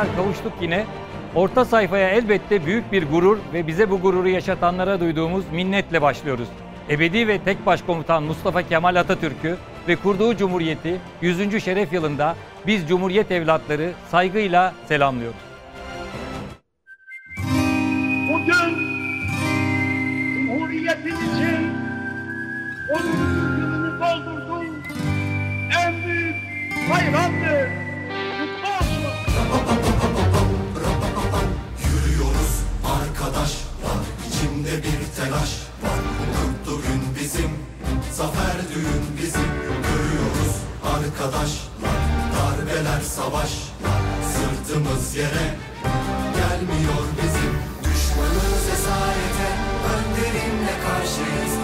geceler kavuştuk yine. Orta sayfaya elbette büyük bir gurur ve bize bu gururu yaşatanlara duyduğumuz minnetle başlıyoruz. Ebedi ve tek başkomutan Mustafa Kemal Atatürk'ü ve kurduğu cumhuriyeti 100. şeref yılında biz cumhuriyet evlatları saygıyla selamlıyoruz. Bugün Cumhuriyetimizin 10. yılını doldurdu. En büyük bayramdır. İçimde bir telaş var. Mutlu gün bizim zafer düğün bizim. Görüyoruz arkadaşlar darbeler savaşlar. Sırtımız yere gelmiyor bizim. Düşmanız esarete önderimle karşıyız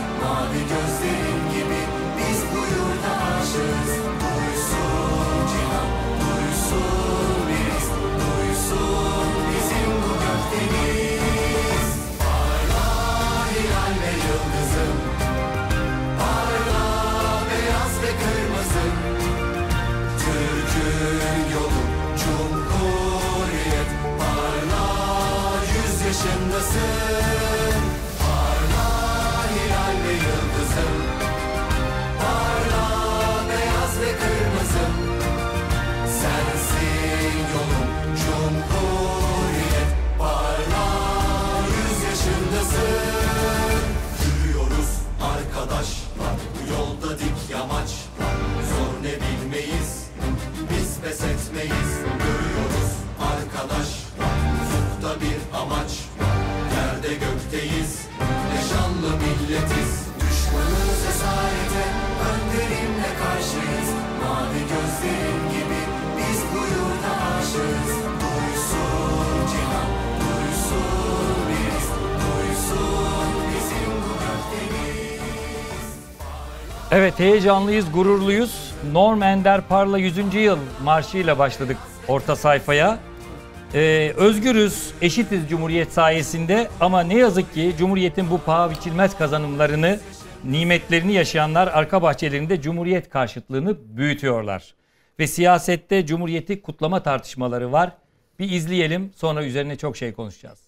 etmeyiz Görüyoruz arkadaşlar Ufukta bir amaç Yerde gökteyiz. Ne şanlı milletiz. Düşmanız esarete Önderimle karşıyız. Mavi gözlerin gibi Biz bu yurda aşığız. Duysun cihan Duysun biz. Duysun bizim bu gökdeniz Evet heyecanlıyız, gururluyuz. Norm Ender Parla 100. yıl marşıyla başladık orta sayfaya. Ee, özgürüz, eşitiz Cumhuriyet sayesinde ama ne yazık ki Cumhuriyet'in bu paha biçilmez kazanımlarını, nimetlerini yaşayanlar arka bahçelerinde Cumhuriyet karşıtlığını büyütüyorlar. Ve siyasette Cumhuriyet'i kutlama tartışmaları var. Bir izleyelim sonra üzerine çok şey konuşacağız.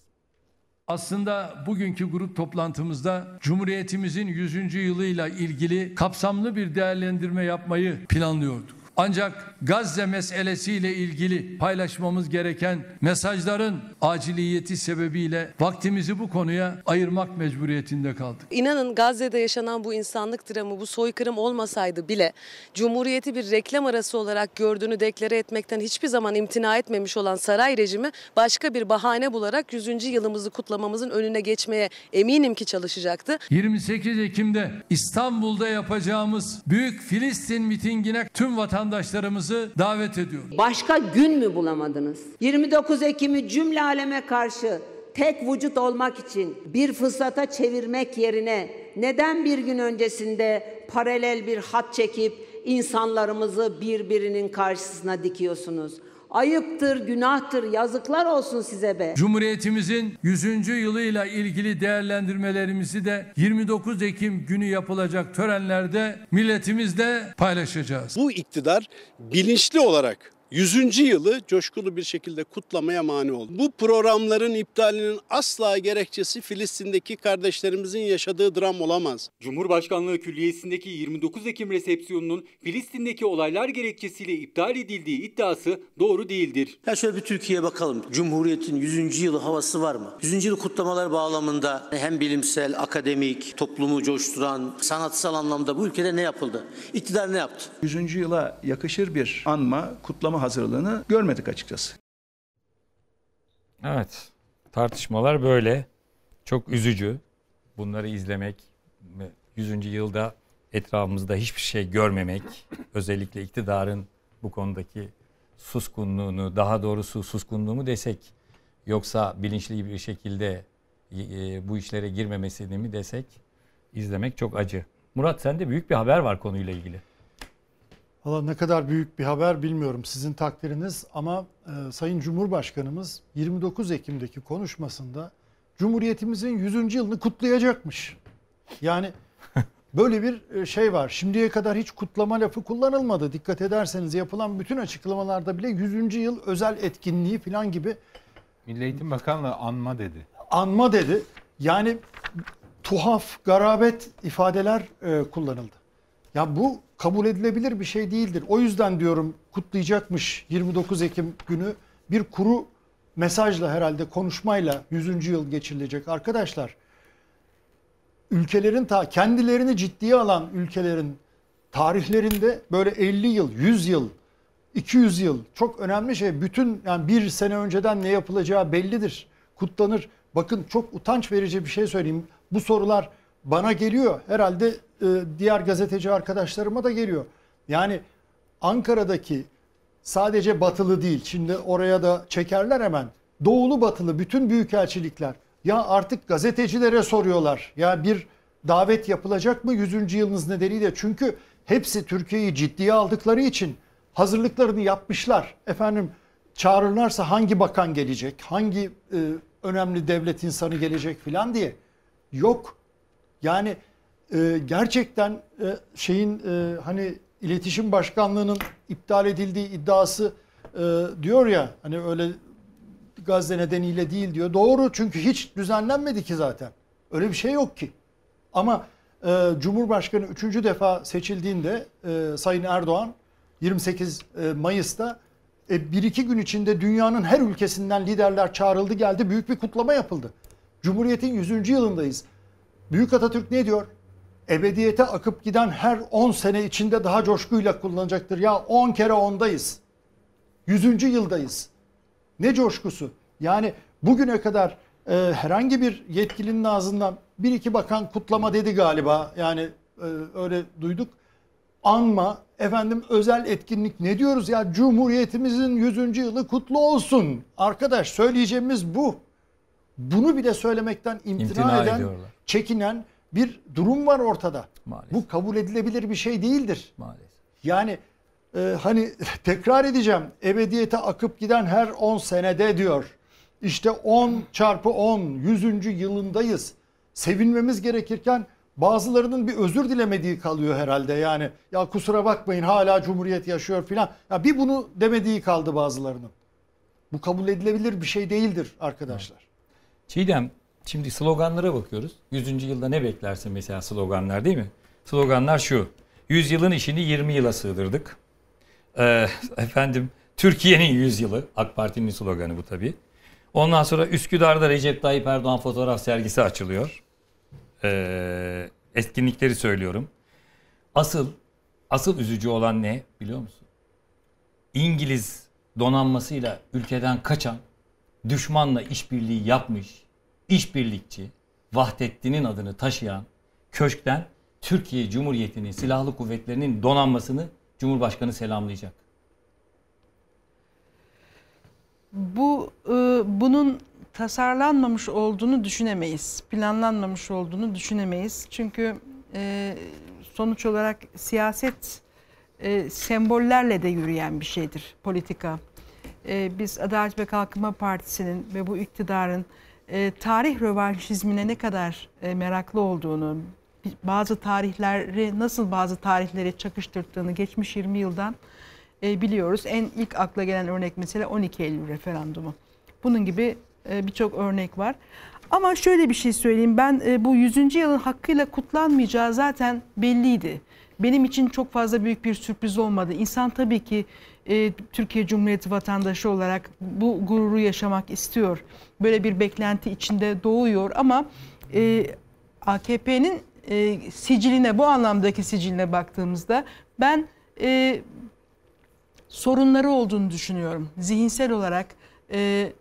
Aslında bugünkü grup toplantımızda Cumhuriyetimizin 100. yılıyla ilgili kapsamlı bir değerlendirme yapmayı planlıyorduk. Ancak Gazze meselesiyle ilgili paylaşmamız gereken mesajların aciliyeti sebebiyle vaktimizi bu konuya ayırmak mecburiyetinde kaldık. İnanın Gazze'de yaşanan bu insanlık dramı, bu soykırım olmasaydı bile Cumhuriyeti bir reklam arası olarak gördüğünü deklare etmekten hiçbir zaman imtina etmemiş olan saray rejimi başka bir bahane bularak 100. yılımızı kutlamamızın önüne geçmeye eminim ki çalışacaktı. 28 Ekim'de İstanbul'da yapacağımız Büyük Filistin mitingine tüm vatandaşlarımızı davet ediyorum. Başka gün mü bulamadınız? 29 Ekim'i cümle aleme karşı tek vücut olmak için bir fırsata çevirmek yerine neden bir gün öncesinde paralel bir hat çekip insanlarımızı birbirinin karşısına dikiyorsunuz? Ayıptır, günahtır, yazıklar olsun size be. Cumhuriyetimizin 100. yılıyla ilgili değerlendirmelerimizi de 29 Ekim günü yapılacak törenlerde milletimizle paylaşacağız. Bu iktidar bilinçli olarak 100. yılı coşkulu bir şekilde kutlamaya mani oldu. Bu programların iptalinin asla gerekçesi Filistin'deki kardeşlerimizin yaşadığı dram olamaz. Cumhurbaşkanlığı Külliyesi'ndeki 29 Ekim resepsiyonunun Filistin'deki olaylar gerekçesiyle iptal edildiği iddiası doğru değildir. Ya şöyle bir Türkiye'ye bakalım. Cumhuriyet'in 100. yılı havası var mı? 100. yılı kutlamalar bağlamında hem bilimsel, akademik, toplumu coşturan, sanatsal anlamda bu ülkede ne yapıldı? İktidar ne yaptı? 100. yıla yakışır bir anma, kutlama hazırlığını görmedik açıkçası. Evet. Tartışmalar böyle. Çok üzücü. Bunları izlemek ve 100. yılda etrafımızda hiçbir şey görmemek, özellikle iktidarın bu konudaki suskunluğunu, daha doğrusu suskunluğu mu desek yoksa bilinçli bir şekilde e, bu işlere girmemesini mi desek izlemek çok acı. Murat sende büyük bir haber var konuyla ilgili. Valla ne kadar büyük bir haber bilmiyorum sizin takdiriniz ama e, Sayın Cumhurbaşkanımız 29 Ekim'deki konuşmasında Cumhuriyetimizin 100. yılını kutlayacakmış. Yani Böyle bir e, şey var. Şimdiye kadar hiç kutlama lafı kullanılmadı. Dikkat ederseniz yapılan bütün açıklamalarda bile 100. yıl özel etkinliği falan gibi Milli Eğitim Bakanlığı anma dedi. anma dedi. Yani tuhaf, garabet ifadeler e, kullanıldı. Ya bu kabul edilebilir bir şey değildir. O yüzden diyorum kutlayacakmış 29 Ekim günü bir kuru mesajla herhalde konuşmayla 100. yıl geçirilecek. Arkadaşlar ülkelerin ta kendilerini ciddiye alan ülkelerin tarihlerinde böyle 50 yıl, 100 yıl, 200 yıl çok önemli şey. Bütün yani bir sene önceden ne yapılacağı bellidir. Kutlanır. Bakın çok utanç verici bir şey söyleyeyim. Bu sorular bana geliyor. Herhalde e, diğer gazeteci arkadaşlarıma da geliyor. Yani Ankara'daki sadece batılı değil. Şimdi oraya da çekerler hemen. Doğulu batılı bütün büyükelçilikler. Ya artık gazetecilere soruyorlar. Ya bir davet yapılacak mı 100. yılınız nedeniyle? Çünkü hepsi Türkiye'yi ciddiye aldıkları için hazırlıklarını yapmışlar. Efendim çağırırlarsa hangi bakan gelecek? Hangi e, önemli devlet insanı gelecek filan diye. Yok. Yani e, gerçekten e, şeyin e, hani iletişim başkanlığının iptal edildiği iddiası e, diyor ya hani öyle Gazze nedeniyle değil diyor. Doğru çünkü hiç düzenlenmedi ki zaten. Öyle bir şey yok ki. Ama e, Cumhurbaşkanı üçüncü defa seçildiğinde e, Sayın Erdoğan 28 e, Mayıs'ta e, bir iki gün içinde dünyanın her ülkesinden liderler çağrıldı geldi. Büyük bir kutlama yapıldı. Cumhuriyet'in 100. yılındayız. Büyük Atatürk ne diyor? Ebediyete akıp giden her 10 sene içinde daha coşkuyla kullanacaktır. Ya 10 kere 10'dayız. 100. yıldayız. Ne coşkusu. Yani bugüne kadar e, herhangi bir yetkilinin ağzından bir iki bakan kutlama dedi galiba. Yani e, öyle duyduk. Anma, efendim özel etkinlik ne diyoruz ya Cumhuriyetimizin 100. yılı kutlu olsun. Arkadaş söyleyeceğimiz bu. Bunu bile söylemekten imtina, İmtina eden, ediyorlar. Çekinen bir durum var ortada. Maalesef. Bu kabul edilebilir bir şey değildir. Maalesef. Yani e, hani tekrar edeceğim. Ebediyete akıp giden her 10 senede diyor. İşte 10 çarpı 10 100. yılındayız. Sevinmemiz gerekirken bazılarının bir özür dilemediği kalıyor herhalde. Yani ya kusura bakmayın hala cumhuriyet yaşıyor filan. Ya bir bunu demediği kaldı bazılarının. Bu kabul edilebilir bir şey değildir arkadaşlar. Çiğdem şimdi sloganlara bakıyoruz. 100. yılda ne beklersin mesela sloganlar değil mi? Sloganlar şu. 100 yılın işini 20 yıla sığdırdık. Ee, efendim Türkiye'nin 100 yılı. AK Parti'nin sloganı bu tabii. Ondan sonra Üsküdar'da Recep Tayyip Erdoğan fotoğraf sergisi açılıyor. Ee, etkinlikleri söylüyorum. Asıl asıl üzücü olan ne biliyor musun? İngiliz donanmasıyla ülkeden kaçan, düşmanla işbirliği yapmış, işbirlikçi, Vahdettin'in adını taşıyan köşkten Türkiye Cumhuriyeti'nin silahlı kuvvetlerinin donanmasını Cumhurbaşkanı selamlayacak. Bu e, bunun tasarlanmamış olduğunu düşünemeyiz. Planlanmamış olduğunu düşünemeyiz. Çünkü e, sonuç olarak siyaset e, sembollerle de yürüyen bir şeydir politika. E, biz Adalet ve Kalkınma Partisi'nin ve bu iktidarın e, tarih rövanşizmine ne kadar e, meraklı olduğunu, bazı tarihleri nasıl bazı tarihleri çakıştırdığını geçmiş 20 yıldan e, biliyoruz. En ilk akla gelen örnek mesela 12 Eylül referandumu. Bunun gibi e, birçok örnek var. Ama şöyle bir şey söyleyeyim. Ben e, bu 100. yılın hakkıyla kutlanmayacağı zaten belliydi. Benim için çok fazla büyük bir sürpriz olmadı. İnsan tabii ki e, Türkiye Cumhuriyeti vatandaşı olarak bu gururu yaşamak istiyor. Böyle bir beklenti içinde doğuyor ama e, AKP'nin e, siciline bu anlamdaki siciline baktığımızda ben e, sorunları olduğunu düşünüyorum. Zihinsel olarak e,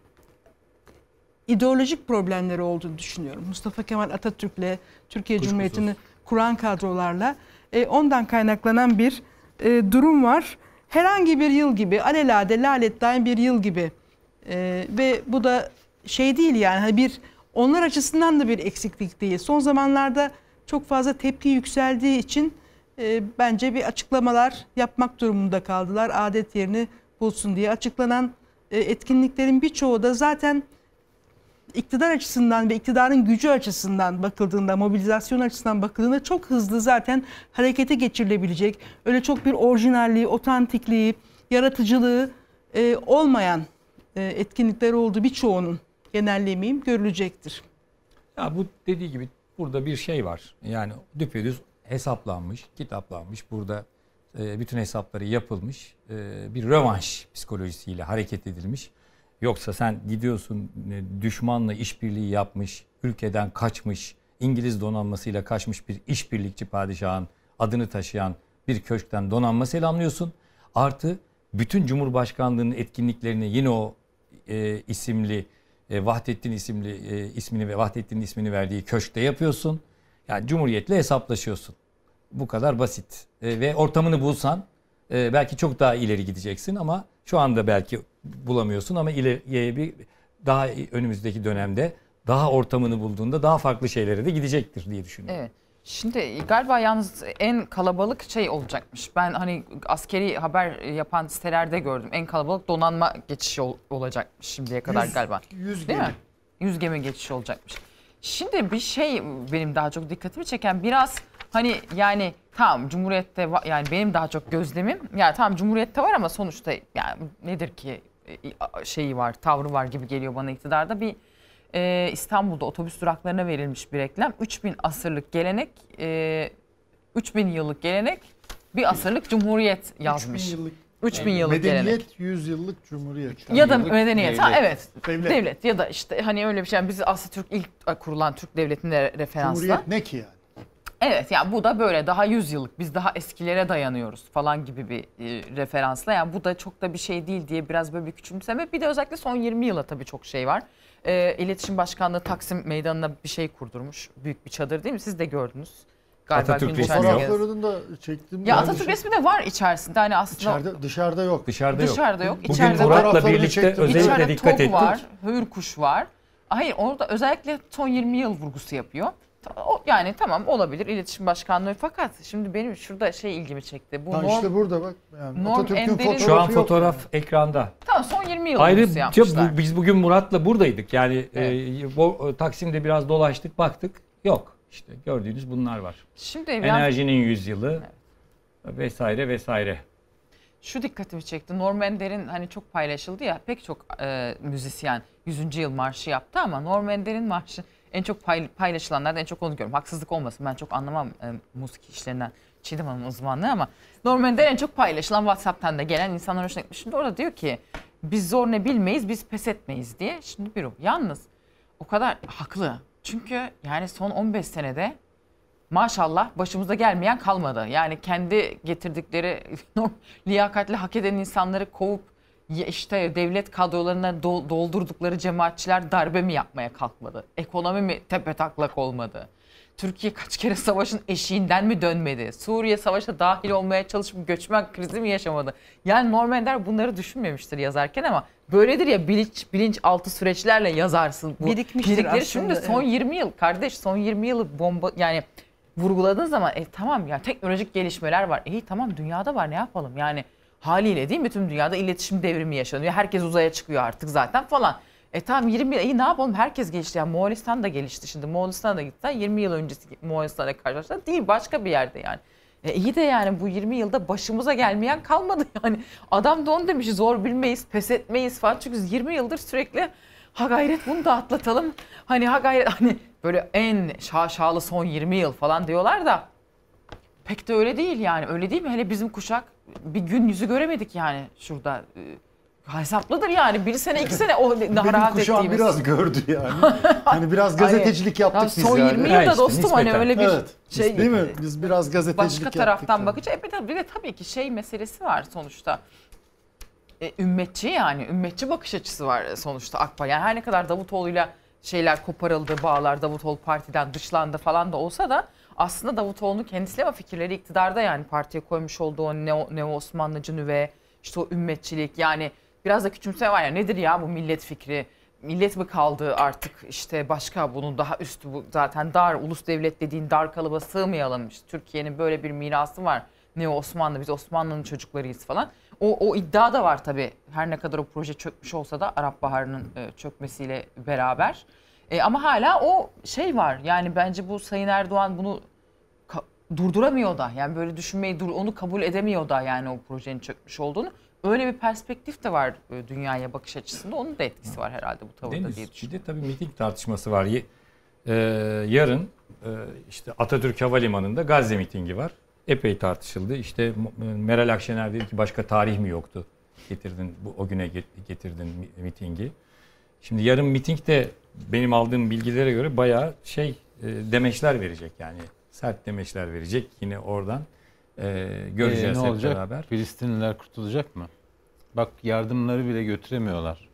ideolojik problemleri olduğunu düşünüyorum. Mustafa Kemal Atatürk'le Türkiye Kuşkusuz. Cumhuriyeti'ni kuran kadrolarla e, ondan kaynaklanan bir e, durum var. Herhangi bir yıl gibi alelade laletten bir yıl gibi e, ve bu da şey değil yani hani bir onlar açısından da bir eksiklik değil. Son zamanlarda çok fazla tepki yükseldiği için e, bence bir açıklamalar yapmak durumunda kaldılar. Adet yerini bulsun diye açıklanan e, etkinliklerin birçoğu da zaten iktidar açısından ve iktidarın gücü açısından bakıldığında, mobilizasyon açısından bakıldığında çok hızlı zaten harekete geçirilebilecek, öyle çok bir orijinalliği, otantikliği, yaratıcılığı e, olmayan e, etkinlikler olduğu birçoğunun genellemeyeyim görülecektir. Ya bu dediği gibi burada bir şey var. Yani düpedüz hesaplanmış, kitaplanmış. Burada e, bütün hesapları yapılmış. E, bir rövanş psikolojisiyle hareket edilmiş. Yoksa sen gidiyorsun e, düşmanla işbirliği yapmış, ülkeden kaçmış, İngiliz donanmasıyla kaçmış bir işbirlikçi padişahın adını taşıyan bir köşkten donanma selamlıyorsun. Artı bütün Cumhurbaşkanlığının etkinliklerini yine o e, isimli e, Vahdettin isimli e, ismini ve Vahdettin'in ismini verdiği köşkte yapıyorsun. Yani Cumhuriyet'le hesaplaşıyorsun. Bu kadar basit. E, ve ortamını bulsan e, belki çok daha ileri gideceksin ama şu anda belki bulamıyorsun ama ileriye bir daha önümüzdeki dönemde daha ortamını bulduğunda daha farklı şeylere de gidecektir diye düşünüyorum. Evet. Şimdi galiba yalnız en kalabalık şey olacakmış. Ben hani askeri haber yapan sitelerde gördüm. En kalabalık donanma geçişi ol- olacakmış şimdiye kadar Yüz- galiba. yüz Değil gemi. mi? Yüz gemi geçişi olacakmış. Şimdi bir şey benim daha çok dikkatimi çeken biraz hani yani tamam Cumhuriyet'te yani benim daha çok gözlemim yani tamam Cumhuriyet'te var ama sonuçta yani nedir ki şeyi var tavrı var gibi geliyor bana iktidarda bir e, İstanbul'da otobüs duraklarına verilmiş bir reklam 3000 asırlık gelenek e, 3000 yıllık gelenek bir asırlık cumhuriyet yazmış. 3000 yıllık 3000 yıllık gelenek. Medeniyet 100 yıllık cumhuriyet. Ya da medeniyet. Ha, devlet. evet. Devlet. Devlet. ya da işte hani öyle bir şey. Yani biz aslında Türk ilk kurulan Türk devletine referansla. Cumhuriyet ne ki yani? Evet yani bu da böyle daha 100 yıllık biz daha eskilere dayanıyoruz falan gibi bir e, referansla. Yani bu da çok da bir şey değil diye biraz böyle bir küçümseme. Bir de özellikle son 20 yıla tabii çok şey var. E, İletişim Başkanlığı Taksim Meydanı'na bir şey kurdurmuş. Büyük bir çadır değil mi? Siz de gördünüz. Galiba Atatürk resmi. Fotoğraflarını da çektim. Ya Atatürk dışarı- resmi de var içerisinde. Hani aslında Dışarıda, dışarıda yok. Dışarıda yok. Dışarıda yok. Bugün İçeride Murat'la birlikte çektim. özellikle İçeride dikkat ettik. var, Hürkuş var. Hayır orada özellikle son 20 yıl vurgusu yapıyor. Yani tamam olabilir iletişim başkanlığı fakat şimdi benim şurada şey ilgimi çekti. Bu Ha, norm, işte burada bak. Yani Norm Atatürk'ün Şu an yok. fotoğraf ekranda. tamam son 20 yıl Ayrıca vurgusu yapmışlar. bu, biz bugün Murat'la buradaydık. Yani Evet. e, bu, Taksim'de biraz dolaştık baktık. Yok. İşte gördüğünüz bunlar var. Şimdi Enerjinin yüzyılı vesaire vesaire. şu dikkatimi çekti. Norm Ender'in hani çok paylaşıldı ya pek çok e, müzisyen 100. yıl marşı yaptı ama Norm Ender'in marşı en çok pay, paylaşılanlardan en çok onu görüyorum. Haksızlık olmasın ben çok anlamam e, müzik işlerinden Çiğdem Hanım'ın uzmanlığı ama Norm Ender en çok paylaşılan WhatsApp'tan da gelen insanlar hoşuna gitmiş. Şimdi orada diyor ki biz zor ne bilmeyiz biz pes etmeyiz diye. Şimdi bir o. Yalnız o kadar haklı. Çünkü yani son 15 senede maşallah başımıza gelmeyen kalmadı. Yani kendi getirdikleri liyakatli hak eden insanları kovup işte devlet kadrolarına dol- doldurdukları cemaatçiler darbe mi yapmaya kalkmadı? Ekonomi mi tepetaklak olmadı? Türkiye kaç kere savaşın eşiğinden mi dönmedi? Suriye savaşa dahil olmaya çalışıp göçmen krizi mi yaşamadı? Yani Norm Ender bunları düşünmemiştir yazarken ama böyledir ya bilinç bilinç altı süreçlerle yazarsın bu Birikmiştir bildikleri. Şimdi aslında, son evet. 20 yıl kardeş son 20 yılı bomba yani vurguladığın zaman e tamam ya teknolojik gelişmeler var. İyi tamam dünyada var ne yapalım yani haliyle değil mi tüm dünyada iletişim devrimi yaşanıyor. Herkes uzaya çıkıyor artık zaten falan. E tamam 20 yıl iyi ne yapalım herkes gelişti yani Moğolistan da gelişti şimdi Moğolistan'a da gitsen 20 yıl öncesi Moğolistan'a karşılaşsan değil başka bir yerde yani. E iyi de yani bu 20 yılda başımıza gelmeyen kalmadı yani. Adam da onu demiş zor bilmeyiz, pes etmeyiz falan. Çünkü 20 yıldır sürekli ha gayret bunu da atlatalım. Hani ha gayret hani böyle en şaşalı son 20 yıl falan diyorlar da pek de öyle değil yani. Öyle değil mi? Hele bizim kuşak bir gün yüzü göremedik yani şurada. E, hesaplıdır yani. Bir sene iki sene o Benim rahat ettiğimiz. biraz gördü yani. hani biraz gazetecilik yaptık Ya biz son yani. 20 Ha yılda işte, dostum hani nispeten. öyle bir Evet. şey. Değil mi? Biz biraz gazetecilik Başka yaptık. taraftan yani. bakınca e bir de, bir de tabii ki şey meselesi var sonuçta. E, ümmetçi yani ümmetçi bakış açısı var sonuçta AK Parti. Yani her ne kadar Davutoğlu'yla şeyler koparıldı, bağlar Davutoğlu partiden dışlandı falan da olsa da aslında Davutoğlu'nun kendisiyle ama fikirleri iktidarda yani partiye koymuş olduğu o neo, neo Osmanlıcı nüve, işte o ümmetçilik yani biraz da küçümseme var ya nedir ya bu millet fikri? Millet mi kaldı artık işte başka bunun daha üstü bu zaten dar ulus devlet dediğin dar kalıba sığmayalım. İşte Türkiye'nin böyle bir mirası var. Neo Osmanlı biz Osmanlı'nın çocuklarıyız falan. O, o iddia da var tabii. Her ne kadar o proje çökmüş olsa da Arap Baharı'nın e, çökmesiyle beraber. E, ama hala o şey var. Yani bence bu Sayın Erdoğan bunu durduramıyor da. Yani böyle düşünmeyi dur onu kabul edemiyor da yani o projenin çökmüş olduğunu. Öyle bir perspektif de var e, dünyaya bakış açısında. Onun da etkisi var herhalde bu tavırda Deniz, diye bir de tabii miting tartışması var. Ee, yarın e, işte Atatürk Havalimanı'nda Gazze mitingi var. Epey tartışıldı. İşte Meral Akşener dedi ki başka tarih mi yoktu? Getirdin bu o güne get- getirdin mi- mitingi. Şimdi yarın mitingde benim aldığım bilgilere göre bayağı şey e, demeçler verecek yani. Sert demeçler verecek yine oradan. E, göreceğiz Ee, ne hep olacak? beraber. Filistinliler kurtulacak mı? Bak yardımları bile götüremiyorlar.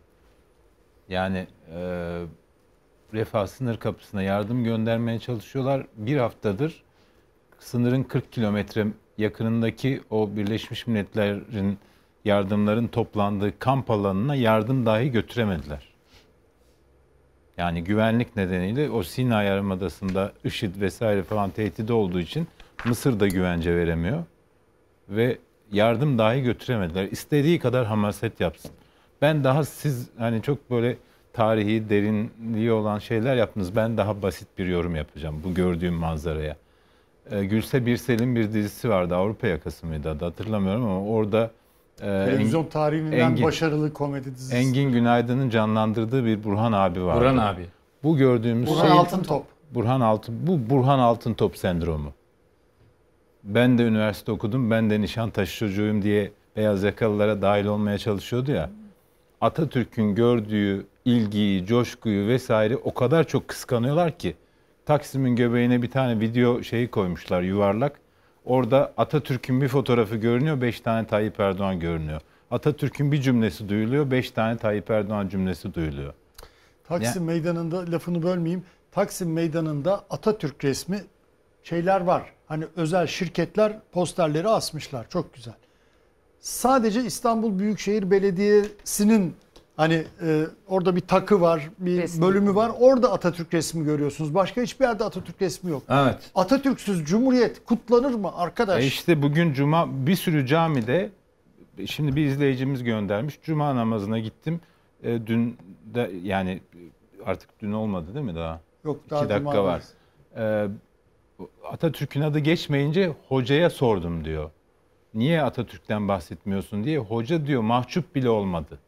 Yani e, refah sınır kapısına yardım göndermeye çalışıyorlar. Bir haftadır sınırın 40 kilometre yakınındaki o Birleşmiş Milletler'in yardımların toplandığı kamp alanına yardım dahi götüremediler. Yani güvenlik nedeniyle o Sinay Yarımadası'nda IŞİD vesaire falan tehdidi olduğu için Mısır da güvence veremiyor. Ve yardım dahi götüremediler. İstediği kadar hamaset yapsın. Ben daha siz hani çok böyle tarihi derinliği olan şeyler yaptınız. Ben daha basit bir yorum yapacağım bu gördüğüm manzaraya. Ee, Gülse Birsel'in bir dizisi vardı. Avrupa yakası mıydı adı hatırlamıyorum ama orada Televizyon Eng- tarihinin en Engin- başarılı komedi dizisi. Engin Günaydın'ın canlandırdığı bir Burhan abi vardı. Burhan abi. Bu gördüğümüz Burhan şey Altıntop. Burhan Altın bu Burhan Altıntop sendromu. Ben de üniversite okudum. Ben de Nişantaşı çocuğuyum diye beyaz yakalılara dahil olmaya çalışıyordu ya. Atatürk'ün gördüğü ilgiyi, coşkuyu vesaire o kadar çok kıskanıyorlar ki Taksim'in göbeğine bir tane video şeyi koymuşlar yuvarlak. Orada Atatürk'ün bir fotoğrafı görünüyor, beş tane Tayyip Erdoğan görünüyor. Atatürk'ün bir cümlesi duyuluyor, beş tane Tayyip Erdoğan cümlesi duyuluyor. Taksim Meydanı'nda lafını bölmeyeyim. Taksim Meydanı'nda Atatürk resmi şeyler var. Hani özel şirketler posterleri asmışlar. Çok güzel. Sadece İstanbul Büyükşehir Belediyesi'nin hani e, orada bir takı var, bir Resmi. bölümü var. Orada Atatürk resmi görüyorsunuz. Başka hiçbir yerde Atatürk resmi yok. Evet. Atatürk'süz Cumhuriyet kutlanır mı arkadaş? E işte bugün cuma bir sürü camide şimdi bir izleyicimiz göndermiş. Cuma namazına gittim. E, dün de yani artık dün olmadı değil mi daha? Yok daha İki dakika Cuma var. E, Atatürk'ün adı geçmeyince hocaya sordum diyor. Niye Atatürk'ten bahsetmiyorsun diye. Hoca diyor mahcup bile olmadı.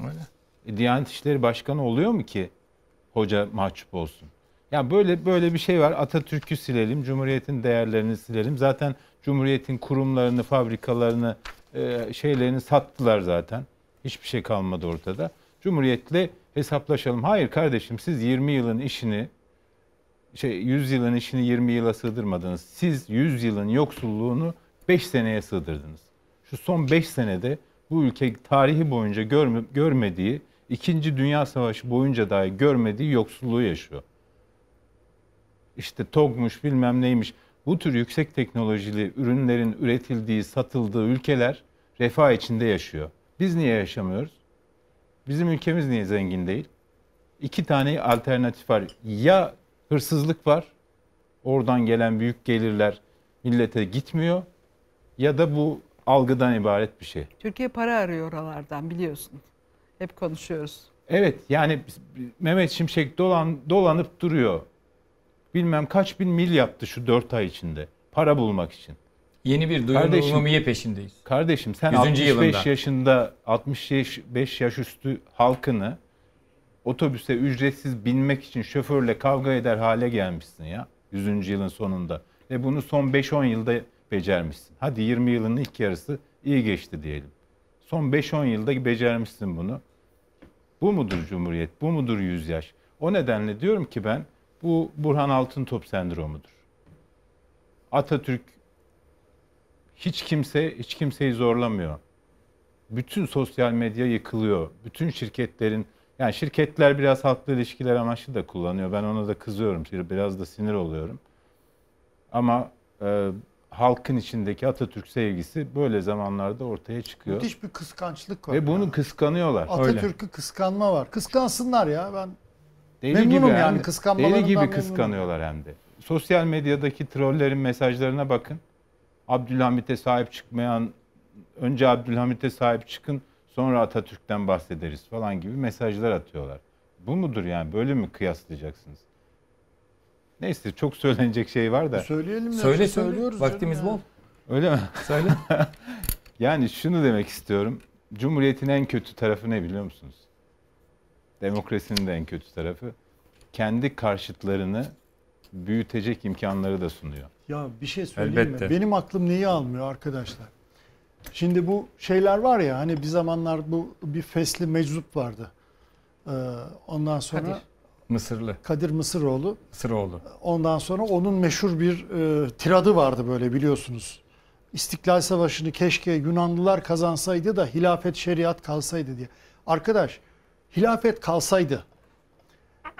Öyle. E, Diyanet İşleri Başkanı oluyor mu ki hoca mahcup olsun? Ya böyle böyle bir şey var. Atatürk'ü silelim, Cumhuriyet'in değerlerini silelim. Zaten Cumhuriyet'in kurumlarını, fabrikalarını, e, şeylerini sattılar zaten. Hiçbir şey kalmadı ortada. Cumhuriyet'le hesaplaşalım. Hayır kardeşim siz 20 yılın işini şey 100 yılın işini 20 yıla sığdırmadınız. Siz 100 yılın yoksulluğunu 5 seneye sığdırdınız. Şu son 5 senede bu ülke tarihi boyunca görme, görmediği, 2. Dünya Savaşı boyunca dahi görmediği yoksulluğu yaşıyor. İşte TOG'muş bilmem neymiş. Bu tür yüksek teknolojili ürünlerin üretildiği, satıldığı ülkeler refah içinde yaşıyor. Biz niye yaşamıyoruz? Bizim ülkemiz niye zengin değil? İki tane alternatif var. Ya hırsızlık var, oradan gelen büyük gelirler millete gitmiyor ya da bu algıdan ibaret bir şey. Türkiye para arıyor oralardan biliyorsun. Hep konuşuyoruz. Evet yani Mehmet Şimşek dolan, dolanıp duruyor. Bilmem kaç bin mil yaptı şu 4 ay içinde. Para bulmak için. Yeni bir umumiye peşindeyiz. Kardeşim sen 100. 65 yılında. yaşında 65 yaş üstü halkını otobüse ücretsiz binmek için şoförle kavga eder hale gelmişsin ya 100. yılın sonunda. Ve bunu son 5-10 yılda becermişsin. Hadi 20 yılın ilk yarısı iyi geçti diyelim. Son 5-10 yılda becermişsin bunu. Bu mudur Cumhuriyet? Bu mudur 100 yaş? O nedenle diyorum ki ben bu Burhan Altıntop sendromudur. Atatürk hiç kimse hiç kimseyi zorlamıyor. Bütün sosyal medya yıkılıyor. Bütün şirketlerin yani şirketler biraz halkla ilişkiler amaçlı da kullanıyor. Ben ona da kızıyorum. Biraz da sinir oluyorum. Ama e, halkın içindeki Atatürk sevgisi böyle zamanlarda ortaya çıkıyor. Müthiş bir kıskançlık var. Ve bunu kıskanıyorlar. Atatürk'ü kıskanma var. Kıskansınlar ya ben. Deli Memnunum gibi yani, de- kıskanmalarından Deli gibi memnunum. kıskanıyorlar hem de. Sosyal medyadaki trollerin mesajlarına bakın. Abdülhamit'e sahip çıkmayan, önce Abdülhamit'e sahip çıkın, sonra Atatürk'ten bahsederiz falan gibi mesajlar atıyorlar. Bu mudur yani? Böyle mi kıyaslayacaksınız? Neyse çok söylenecek şey var da. Söyleyelim ya. Söyle söyle. söylüyoruz. Vaktimiz bol. Öyle mi? Söyle. Yani şunu demek istiyorum. Cumhuriyetin en kötü tarafı ne biliyor musunuz? Demokrasinin de en kötü tarafı. Kendi karşıtlarını büyütecek imkanları da sunuyor. Ya bir şey söyleyeyim Elbette. mi? Benim aklım neyi almıyor arkadaşlar? Şimdi bu şeyler var ya hani bir zamanlar bu bir fesli meczup vardı. Ee, ondan sonra Kadir. Kadir, Mısırlı. Mısıroğlu. Mısıroğlu. Ondan sonra onun meşhur bir e, tiradı vardı böyle biliyorsunuz. İstiklal Savaşı'nı keşke Yunanlılar kazansaydı da hilafet şeriat kalsaydı diye. Arkadaş hilafet kalsaydı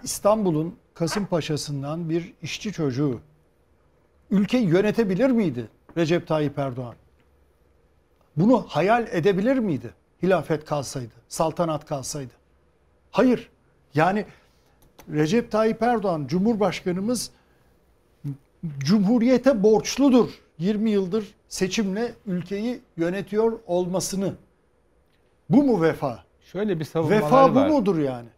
İstanbul'un Kasımpaşa'sından bir işçi çocuğu ülkeyi yönetebilir miydi Recep Tayyip Erdoğan? Bunu hayal edebilir miydi? Hilafet kalsaydı, saltanat kalsaydı. Hayır. Yani Recep Tayyip Erdoğan Cumhurbaşkanımız Cumhuriyete borçludur. 20 yıldır seçimle ülkeyi yönetiyor olmasını. Bu mu vefa? Şöyle bir savunmaları Vefa bu var. mudur yani?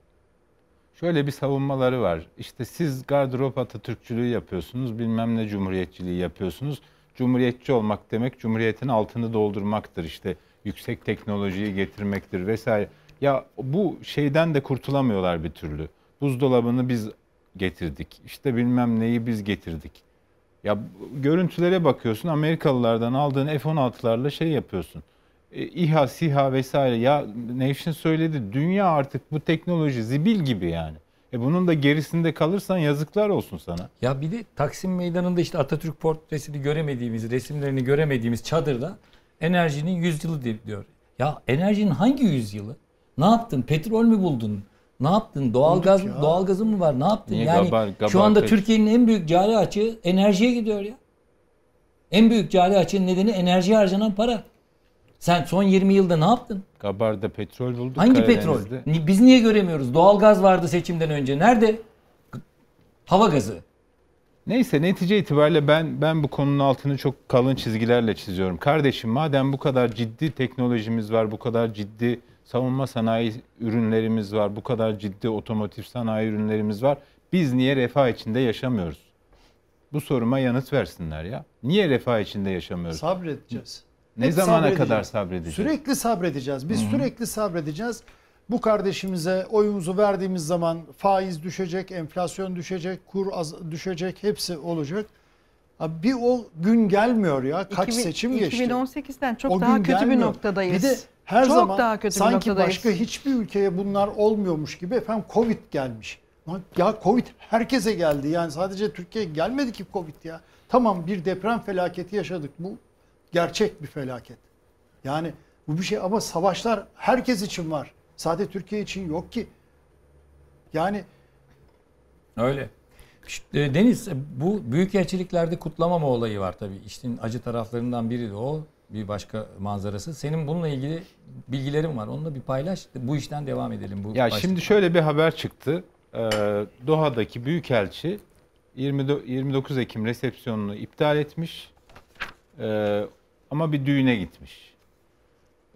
Şöyle bir savunmaları var. İşte siz gardırop Atatürkçülüğü yapıyorsunuz, bilmem ne cumhuriyetçiliği yapıyorsunuz. Cumhuriyetçi olmak demek cumhuriyetin altını doldurmaktır. İşte yüksek teknolojiyi getirmektir vesaire. Ya bu şeyden de kurtulamıyorlar bir türlü. Buzdolabını biz getirdik. İşte bilmem neyi biz getirdik. Ya görüntülere bakıyorsun Amerikalılardan aldığın F-16'larla şey yapıyorsun. E, İHA, SİHA vesaire. Ya Nevşin söyledi dünya artık bu teknoloji zibil gibi yani. E bunun da gerisinde kalırsan yazıklar olsun sana. Ya bir de Taksim Meydanı'nda işte Atatürk portresini göremediğimiz, resimlerini göremediğimiz çadırda enerjinin yüzyılı di- diyor. Ya enerjinin hangi yüzyılı? Ne yaptın? Petrol mü buldun? Ne yaptın? Doğalgaz ya. doğalgazın mı var? Ne yaptın? Niye yani gabar- gabar şu anda Türkiye'nin en büyük cari açığı enerjiye gidiyor ya. En büyük cari açığın nedeni enerjiye harcanan para. Sen son 20 yılda ne yaptın? Gabar'da petrol bulduk. Hangi petrol? Biz niye göremiyoruz? Doğalgaz vardı seçimden önce. Nerede? Hava gazı. Neyse netice itibariyle ben ben bu konunun altını çok kalın çizgilerle çiziyorum. Kardeşim madem bu kadar ciddi teknolojimiz var, bu kadar ciddi savunma sanayi ürünlerimiz var, bu kadar ciddi otomotiv sanayi ürünlerimiz var. Biz niye refah içinde yaşamıyoruz? Bu soruma yanıt versinler ya. Niye refah içinde yaşamıyoruz? Sabredeceğiz. Ne Hep zamana sabredeceğiz. kadar sabredeceğiz? Sürekli sabredeceğiz. Biz sürekli sabredeceğiz. Bu kardeşimize oyumuzu verdiğimiz zaman faiz düşecek, enflasyon düşecek, kur az düşecek, hepsi olacak. Abi bir o gün gelmiyor ya. Kaç 2000 seçim geçti. 2018'den çok O daha kötü bir gelmiyor. noktadayız. Bir de her çok zaman daha kötü bir sanki başka hiçbir ülkeye bunlar olmuyormuş gibi efendim Covid gelmiş. Ya Covid herkese geldi. Yani sadece Türkiye'ye gelmedi ki Covid ya. Tamam bir deprem felaketi yaşadık. Bu gerçek bir felaket. Yani bu bir şey ama savaşlar herkes için var. Sadece Türkiye için yok ki. Yani Öyle. E, Deniz e, bu büyükelçiliklerde kutlamama olayı var tabii. İşin acı taraflarından biri de o. Bir başka manzarası. Senin bununla ilgili bilgilerin var. Onunla bir paylaş. Bu işten devam edelim. Bu Ya başlık- şimdi şöyle bir haber çıktı. Ee, Doha'daki büyükelçi 20 29 Ekim resepsiyonunu iptal etmiş. Ee, ama bir düğüne gitmiş.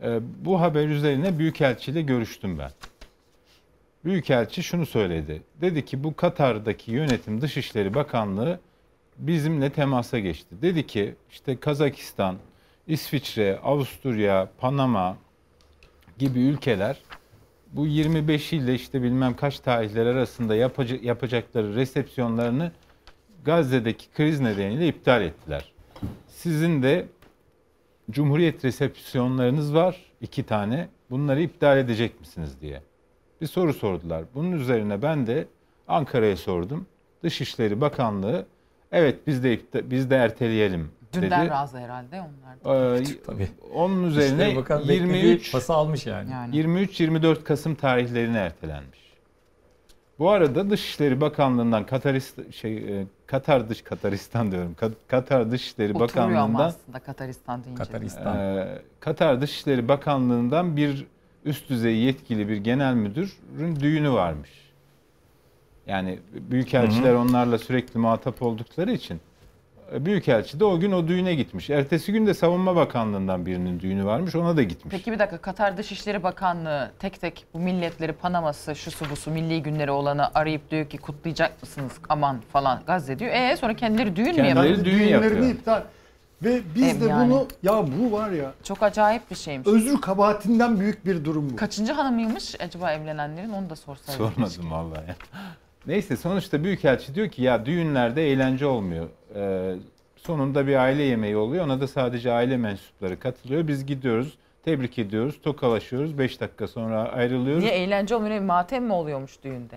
Ee, bu haber üzerine büyükelçiyle görüştüm ben. Büyükelçi şunu söyledi. Dedi ki bu Katar'daki yönetim Dışişleri Bakanlığı bizimle temasa geçti. Dedi ki işte Kazakistan, İsviçre, Avusturya, Panama gibi ülkeler bu 25 ile işte bilmem kaç tarihler arasında yapacak, yapacakları resepsiyonlarını Gazze'deki kriz nedeniyle iptal ettiler. Sizin de Cumhuriyet resepsiyonlarınız var iki tane. Bunları iptal edecek misiniz diye. Bir soru sordular. Bunun üzerine ben de Ankara'ya sordum. Dışişleri Bakanlığı evet biz de biz de erteleyelim dedi. Dünden razı herhalde onlar. da. Ee, Tabii. onun üzerine Bakan beklediği 23 pası almış yani. Yani. 23-24 Kasım tarihlerine ertelenmiş. Bu arada Dışişleri Bakanlığı'ndan Katarist şey e, Katar dış Kataristan diyorum. Ka- Katar Dışişleri Oturuyor Bakanlığı'ndan aslında Kataristan deyince. Kataristan. e, Katar Dışişleri Bakanlığı'ndan bir üst düzey yetkili bir genel müdürün düğünü varmış. Yani büyükelçiler onlarla sürekli muhatap oldukları için E, Büyükelçi de o gün o düğüne gitmiş. Ertesi gün de Savunma Bakanlığı'ndan birinin düğünü varmış. Ona da gitmiş. Peki bir dakika Katar Dışişleri Bakanlığı tek tek bu milletleri Panaması, şusu busu milli günleri olanı arayıp diyor ki kutlayacak mısınız aman falan Gazze diyor. E sonra kendileri düğün mü Kendileri yapıyor? düğün Düğünlerini yapıyor. iptal. Ve biz Hem de yani. bunu ya bu var ya Çok acayip bir şeymiş. özür kabahatinden büyük bir durum bu. Kaçıncı hanımıymış acaba evlenenlerin onu da sorsaydık. Sormadım vallahi. ya. Neyse sonuçta Büyükelçi diyor ki ya düğünlerde eğlence olmuyor. Ee, sonunda bir aile yemeği oluyor. Ona da sadece aile mensupları katılıyor. Biz gidiyoruz, tebrik ediyoruz, tokalaşıyoruz. 5 dakika sonra ayrılıyoruz. Niye eğlence olmuyor? Matem mi oluyormuş düğünde?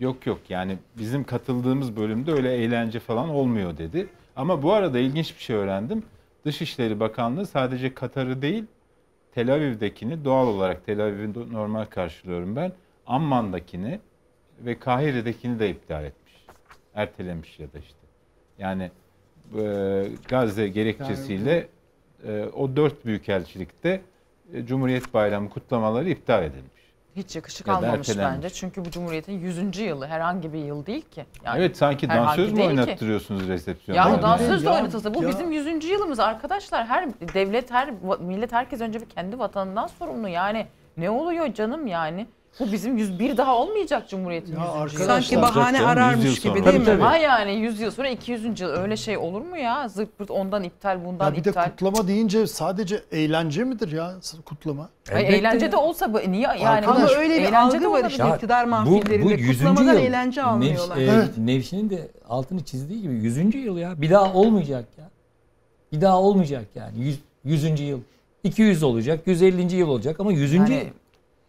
Yok yok yani bizim katıldığımız bölümde öyle eğlence falan olmuyor dedi. Ama bu arada ilginç bir şey öğrendim. Dışişleri Bakanlığı sadece Katar'ı değil Tel Aviv'dekini doğal olarak Tel Aviv'i normal karşılıyorum ben. Amman'dakini ve Kahire'dekini de iptal etmiş. Ertelemiş ya da işte. Yani e, Gazze gerekçesiyle e, o dört büyükelçilikte e, Cumhuriyet Bayramı kutlamaları iptal edilmiş. Hiç yakışık Ya almamış bence. Çünkü bu Cumhuriyet'in 100. yılı herhangi bir yıl değil ki. Yani evet sanki dansöz mü değil ki. oynattırıyorsunuz resepsiyonda? Ya Yani. dansöz de oynatılsa bu ya. bizim 100. yılımız arkadaşlar. Her devlet, her millet herkes önce bir kendi vatanından sorumlu. Yani ne oluyor canım yani? Bu bizim 101 daha olmayacak Cumhuriyet'in Ya 100. yılı. arkadaşlar- Sanki bahane canım, ararmış gibi Tabii, değil mi? tabii. Ha yani 100 yıl sonra 200. yıl öyle şey olur mu ya? Zırt pırt ondan iptal bundan Ya bir de iptal. kutlama deyince sadece eğlence midir ya kutlama? Ay, eğlence ya. de olsa bu niye yani Arkadaş, Ama öyle bir eğlence de algı var olabilir. işte Ya, iktidar bu, mahfillerinde. bu 100. Kutlamadan yıl. eğlence almıyorlar. Nevş- e, Evet. Nevşin'in de altını çizdiği gibi 100. yıl ya. Bir daha olmayacak ya. Bir daha olmayacak yani. 100. 100. yıl. 200 olacak, 150. yıl olacak ama 100. Yani-.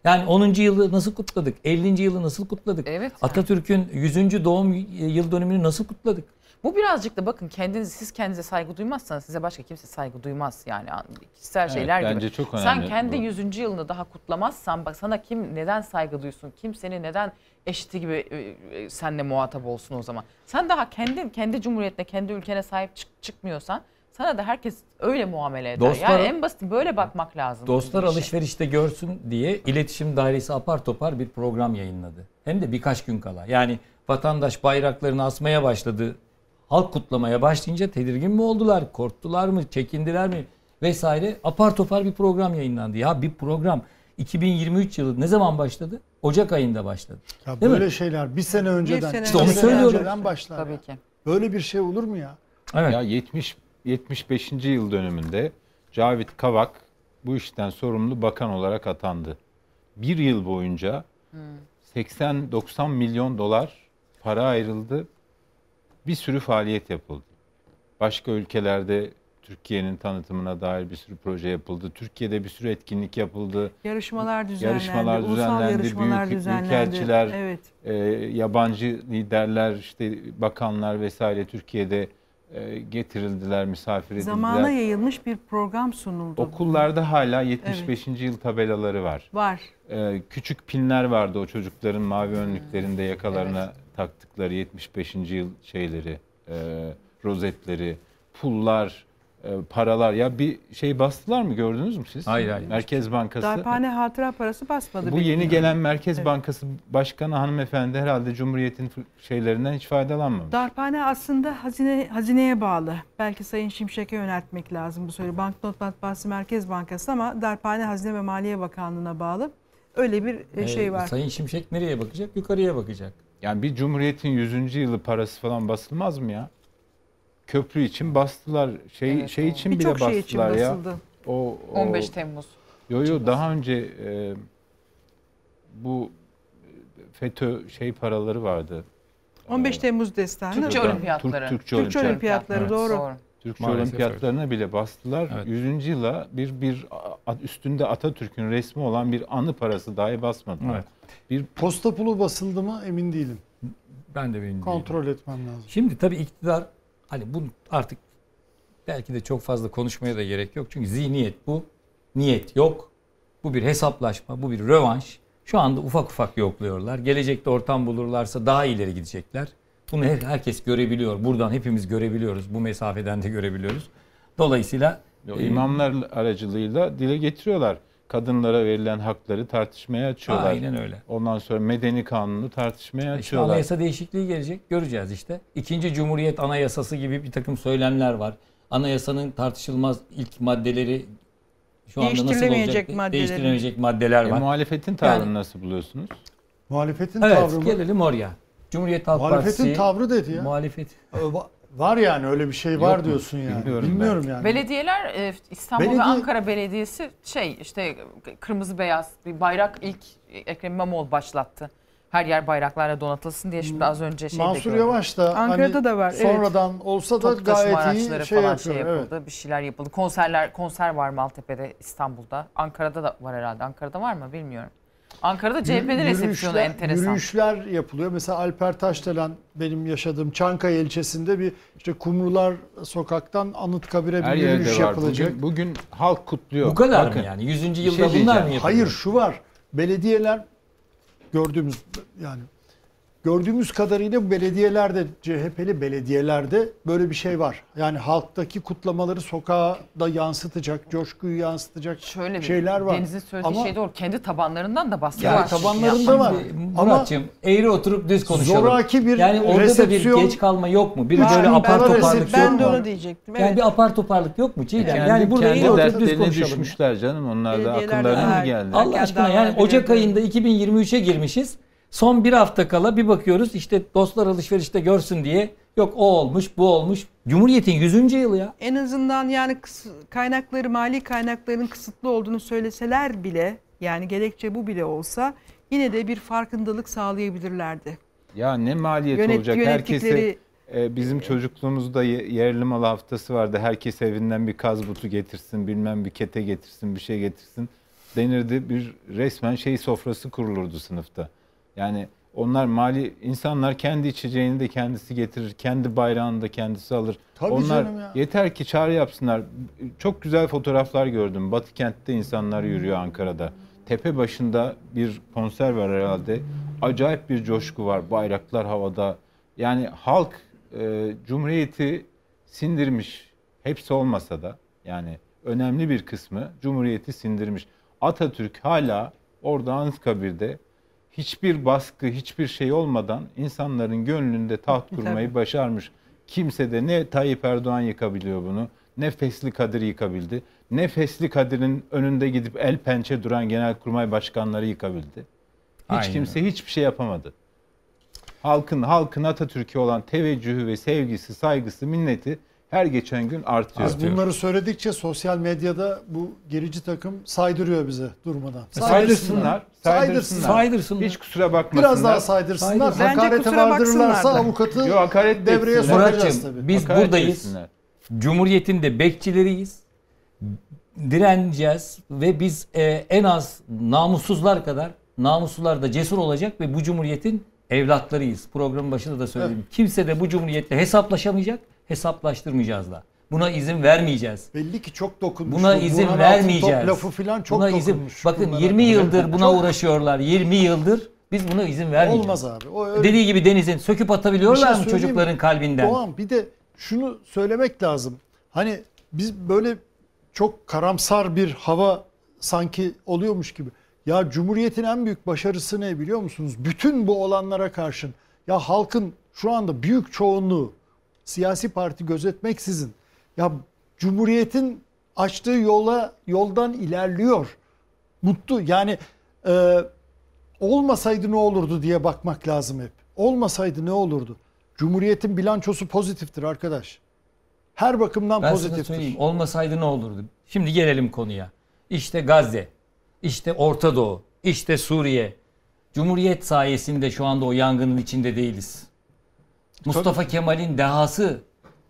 Yani 10. yılı nasıl kutladık? 50. yılı nasıl kutladık? Evet. Atatürk'ün 100. doğum yıl dönümünü nasıl kutladık? Bu birazcık da bakın kendiniz siz kendinize saygı duymazsanız size başka kimse saygı duymaz yani kişisel Evet, şeyler gibi. bence çok Sen önemli kendi bu. 100. yılını daha kutlamazsan bak sana kim neden saygı duysun? Kim seni neden eşiti gibi e, e, senle muhatap olsun o zaman? Sen daha kendi kendi cumhuriyetine, kendi ülkene sahip çık- çıkmıyorsan sana da herkes öyle muamele eder. Dostlar- yani en basit böyle bakmak lazım. Dostlar alışverişte görsün diye iletişim dairesi apar topar bir program yayınladı. Hem de birkaç gün kala. Yani vatandaş bayraklarını asmaya başladı. Halk kutlamaya başlayınca tedirgin mi oldular? Korktular mı? Çekindiler mi? Vesaire. Apar topar bir program yayınlandı. Ya bir program 2023 yılı ne zaman başladı? Ocak ayında başladı. Ya Değil böyle mi? şeyler bir sene önceden, sene iki onu sene söylüyorum. önceden başlar. Tabii ya. ki. Böyle bir şey olur mu ya? Evet. Ya 70 75. yıl dönümünde Cavit Kavak bu işten sorumlu bakan olarak atandı. Bir yıl boyunca 80-90 milyon dolar para ayrıldı. Bir sürü faaliyet yapıldı. Başka ülkelerde Türkiye'nin tanıtımına dair bir sürü proje yapıldı. Türkiye'de bir sürü etkinlik yapıldı. Yarışmalar düzenlendi. Yarışmalar ulusal düzenlendi. yarışmalar Büyük, düzenlendi. büyükelçiler, Evet. e, yabancı liderler, işte bakanlar vesaire Türkiye'de getirildiler, misafir edildiler. Zamana yayılmış bir program sunuldu. Okullarda hala 75. yıl tabelaları var. Var. Ee, küçük pinler vardı o çocukların mavi önlüklerinde yakalarına taktıkları 75. yıl şeyleri, e, rozetleri, pullar, e, paralar. Ya bir şey bastılar mı gördünüz mü siz? Hayır, hayır. Merkez Bankası. Darphane hatıra parası basmadı. Bu yeni gelen Merkez Evet. Bankası Başkanı hanımefendi herhalde Cumhuriyet'in şeylerinden hiç faydalanmamış. Darphane aslında hazine hazineye bağlı. Belki Sayın Şimşek'e yöneltmek lazım bu soruyu. Banknot Matbaası Merkez Bankası ama Darphane Hazine ve Maliye Bakanlığı'na bağlı. Öyle bir e, Ee, şey var. Sayın Şimşek nereye bakacak? Yukarıya bakacak. Yani bir Cumhuriyet'in 100. yılı parası falan basılmaz mı ya? Köprü için bastılar. Şey Evet, şey doğru. için bile Birçok şey için bastılar ya. basıldı. O, o 15 Temmuz. Yo yo daha önce e, bu e, FETÖ şey paraları vardı. 15 Temmuz destanı. Türkçe Oradan, olimpiyatları. Türk, Türkçe, Türkçe olimpiyat- olimpiyatları Evet. doğru. Türkçe Maalesef olimpiyatlarına bile bastılar. Evet. 100. yıla bir bir a- üstünde Atatürk'ün resmi olan bir anı parası dahi basmadılar. Evet. Bir Posta pulu basıldı mı emin değilim. Ben de emin değilim. Kontrol etmem lazım. Şimdi tabii iktidar hani bu artık belki de çok fazla konuşmaya da gerek yok. Çünkü zihniyet bu. Niyet yok. Bu bir hesaplaşma, bu bir rövanş. Şu anda ufak ufak yokluyorlar. Gelecekte ortam bulurlarsa daha ileri gidecekler. Bunu her- herkes görebiliyor. Buradan hepimiz görebiliyoruz. Bu mesafeden de görebiliyoruz. Dolayısıyla o e, imamlar aracılığıyla dile getiriyorlar. Kadınlara verilen hakları tartışmaya açıyorlar. Aynen öyle. Ondan sonra medeni kanunu tartışmaya İşte açıyorlar. anayasa değişikliği gelecek. Göreceğiz işte. İkinci Cumhuriyet Anayasası gibi bir takım söylemler var. Anayasanın tartışılmaz ilk maddeleri şu anda nasıl olacak? maddeleri. Değiştirilemeyecek maddeler E, var. muhalefetin tavrını Yani- nasıl buluyorsunuz? Muhalefetin Evet tavrı mı? gelelim oraya. Cumhuriyet Halk Muhalefetin Partisi. tavrı dedi ya. Muhalefet. Va- Var yani öyle bir şey var mu? diyorsun yani. Bilmiyorum Bilmiyorum, yani. Belediyeler e, İstanbul Belediye- ve Ankara Belediyesi şey işte kırmızı beyaz bir bayrak ilk Ekrem İmamoğlu başlattı. Her yer bayraklarla donatılsın diye şimdi az önce şeyde Mansur gördüm. Yavaş da Ankara'da hani da var, evet. Sonradan olsa da Toplu taşıma gayet iyi araçları şey falan yapıyor. şey evet. yapıldı. Bir şeyler yapıldı. Konserler konser var Maltepe'de İstanbul'da. Ankara'da da var herhalde. Ankara'da var mı bilmiyorum. Ankara'da CHP'nin resepsiyonu enteresan. Yürüyüşler yapılıyor. Mesela Alper Taşdelen benim yaşadığım Çankaya ilçesinde bir işte Kumrular sokaktan Anıtkabir'e Her bir yürüyüş var. yapılacak. Bugün, bugün halk kutluyor. Bu kadar Bakın, mı yani? 100. bir yılda şey bunlar mı yapılıyor? Hayır şu var. Belediyeler gördüğümüz yani gördüğümüz kadarıyla bu belediyelerde CHP'li belediyelerde böyle bir şey var. Yani halktaki kutlamaları sokağa da yansıtacak, coşkuyu yansıtacak Şöyle bir şeyler var. Deniz'in söylediği Ama şey doğru. Kendi tabanlarından da baskı Yani var. tabanlarında var. Muratçım eğri oturup düz konuşalım. zoraki bir yani orada resepsiyon- da bir geç kalma yok mu? Bir böyle apar toparlık yok Ben de mu? onu diyecektim. Yani Evet. bir apar toparlık yok mu Çiğdem? Kendi, yani burada eğri oturup düz konuşalım. düşmüşler canım. Onlar da akıllarına mı geldi? Allah aşkına yani. Ocak ayında 2023'e girmişiz. Son bir hafta kala bir bakıyoruz işte dostlar alışverişte görsün diye yok o olmuş bu olmuş. Cumhuriyet'in 100. yılı ya. En azından yani kaynakları, mali kaynakların kısıtlı olduğunu söyleseler bile yani gerekçe bu bile olsa yine de bir farkındalık sağlayabilirlerdi. Ya ne maliyet Yönet- olacak? yönettikleri- Herkese e, bizim çocukluğumuzda ye- yerli malı haftası vardı. Herkes evinden bir kaz butu getirsin, bilmem bir kete getirsin, bir şey getirsin. Denirdi bir resmen şey sofrası kurulurdu sınıfta. Yani onlar mali insanlar kendi içeceğini de kendisi getirir, kendi bayrağını da kendisi alır. Tabii onlar canım ya. yeter ki çağrı yapsınlar. Çok güzel fotoğraflar gördüm. Batı kentte insanlar yürüyor Ankara'da. Tepe başında bir konser var herhalde. Acayip bir coşku var. Bayraklar havada. Yani halk e, Cumhuriyeti sindirmiş. Hepsi olmasa da yani önemli bir kısmı Cumhuriyeti sindirmiş. Atatürk hala orada Anıtkabir'de hiçbir baskı, hiçbir şey olmadan insanların gönlünde taht kurmayı başarmış. Kimse de ne Tayyip Erdoğan yıkabiliyor bunu, ne Fesli Kadir yıkabildi, ne Fesli Kadir'in önünde gidip el pençe duran genelkurmay başkanları yıkabildi. Hiç Aynen kimse hiçbir şey yapamadı. Halkın halkın Atatürk'e olan teveccühü ve sevgisi, saygısı, minneti her geçen gün artıyor. Biz bunları söyledikçe sosyal medyada bu gerici takım saydırıyor bize durmadan. Saydırsınlar, saydırsınlar. Saydırsınlar. Hiç kusura bakmasınlar. Biraz daha saydırsınlar. Saydırsın. Bence Hakarete kusura vardırırlarsa avukatı Yok, hakaret de devreye etsinler. sokacağız tabii. biz Hakaret buradayız. etsinler. Cumhuriyet'in de bekçileriyiz. Direneceğiz ve biz e, en az namussuzlar kadar namuslular da cesur olacak ve bu cumhuriyetin evlatlarıyız. Programın başında da söyledim. Kimse de bu cumhuriyetle hesaplaşamayacak, hesaplaştırmayacağız da. Buna izin vermeyeceğiz. Belli ki çok dokunmuş. Buna Bu izin Burhan vermeyeceğiz. Altıntop lafı falan çok buna izin. dokunmuş. Bakın bunlara. 20 yıldır buna Çok- uğraşıyorlar. 20 yıldır biz buna izin vermeyeceğiz. Olmaz abi. O öyle- Dediği gibi denizin söküp Bir atabiliyorlar şey mı çocukların mi? kalbinden? Doğan bir de şunu söylemek lazım. Hani biz böyle çok karamsar bir hava sanki oluyormuş gibi. Ya Cumhuriyet'in en büyük başarısı ne biliyor musunuz? Bütün bu olanlara karşın ya halkın şu anda büyük çoğunluğu siyasi parti gözetmeksizin ya Cumhuriyet'in açtığı yola yoldan ilerliyor. Mutlu yani e, olmasaydı ne olurdu diye bakmak lazım hep. Olmasaydı ne olurdu? Cumhuriyet'in bilançosu pozitiftir arkadaş. Her bakımdan Ben sana pozitiftir. söyleyeyim olmasaydı ne olurdu? Şimdi gelelim konuya. İşte Gazze, işte Orta Doğu, işte Suriye. Cumhuriyet sayesinde şu anda o yangının içinde değiliz. Mustafa Kemal'in dehası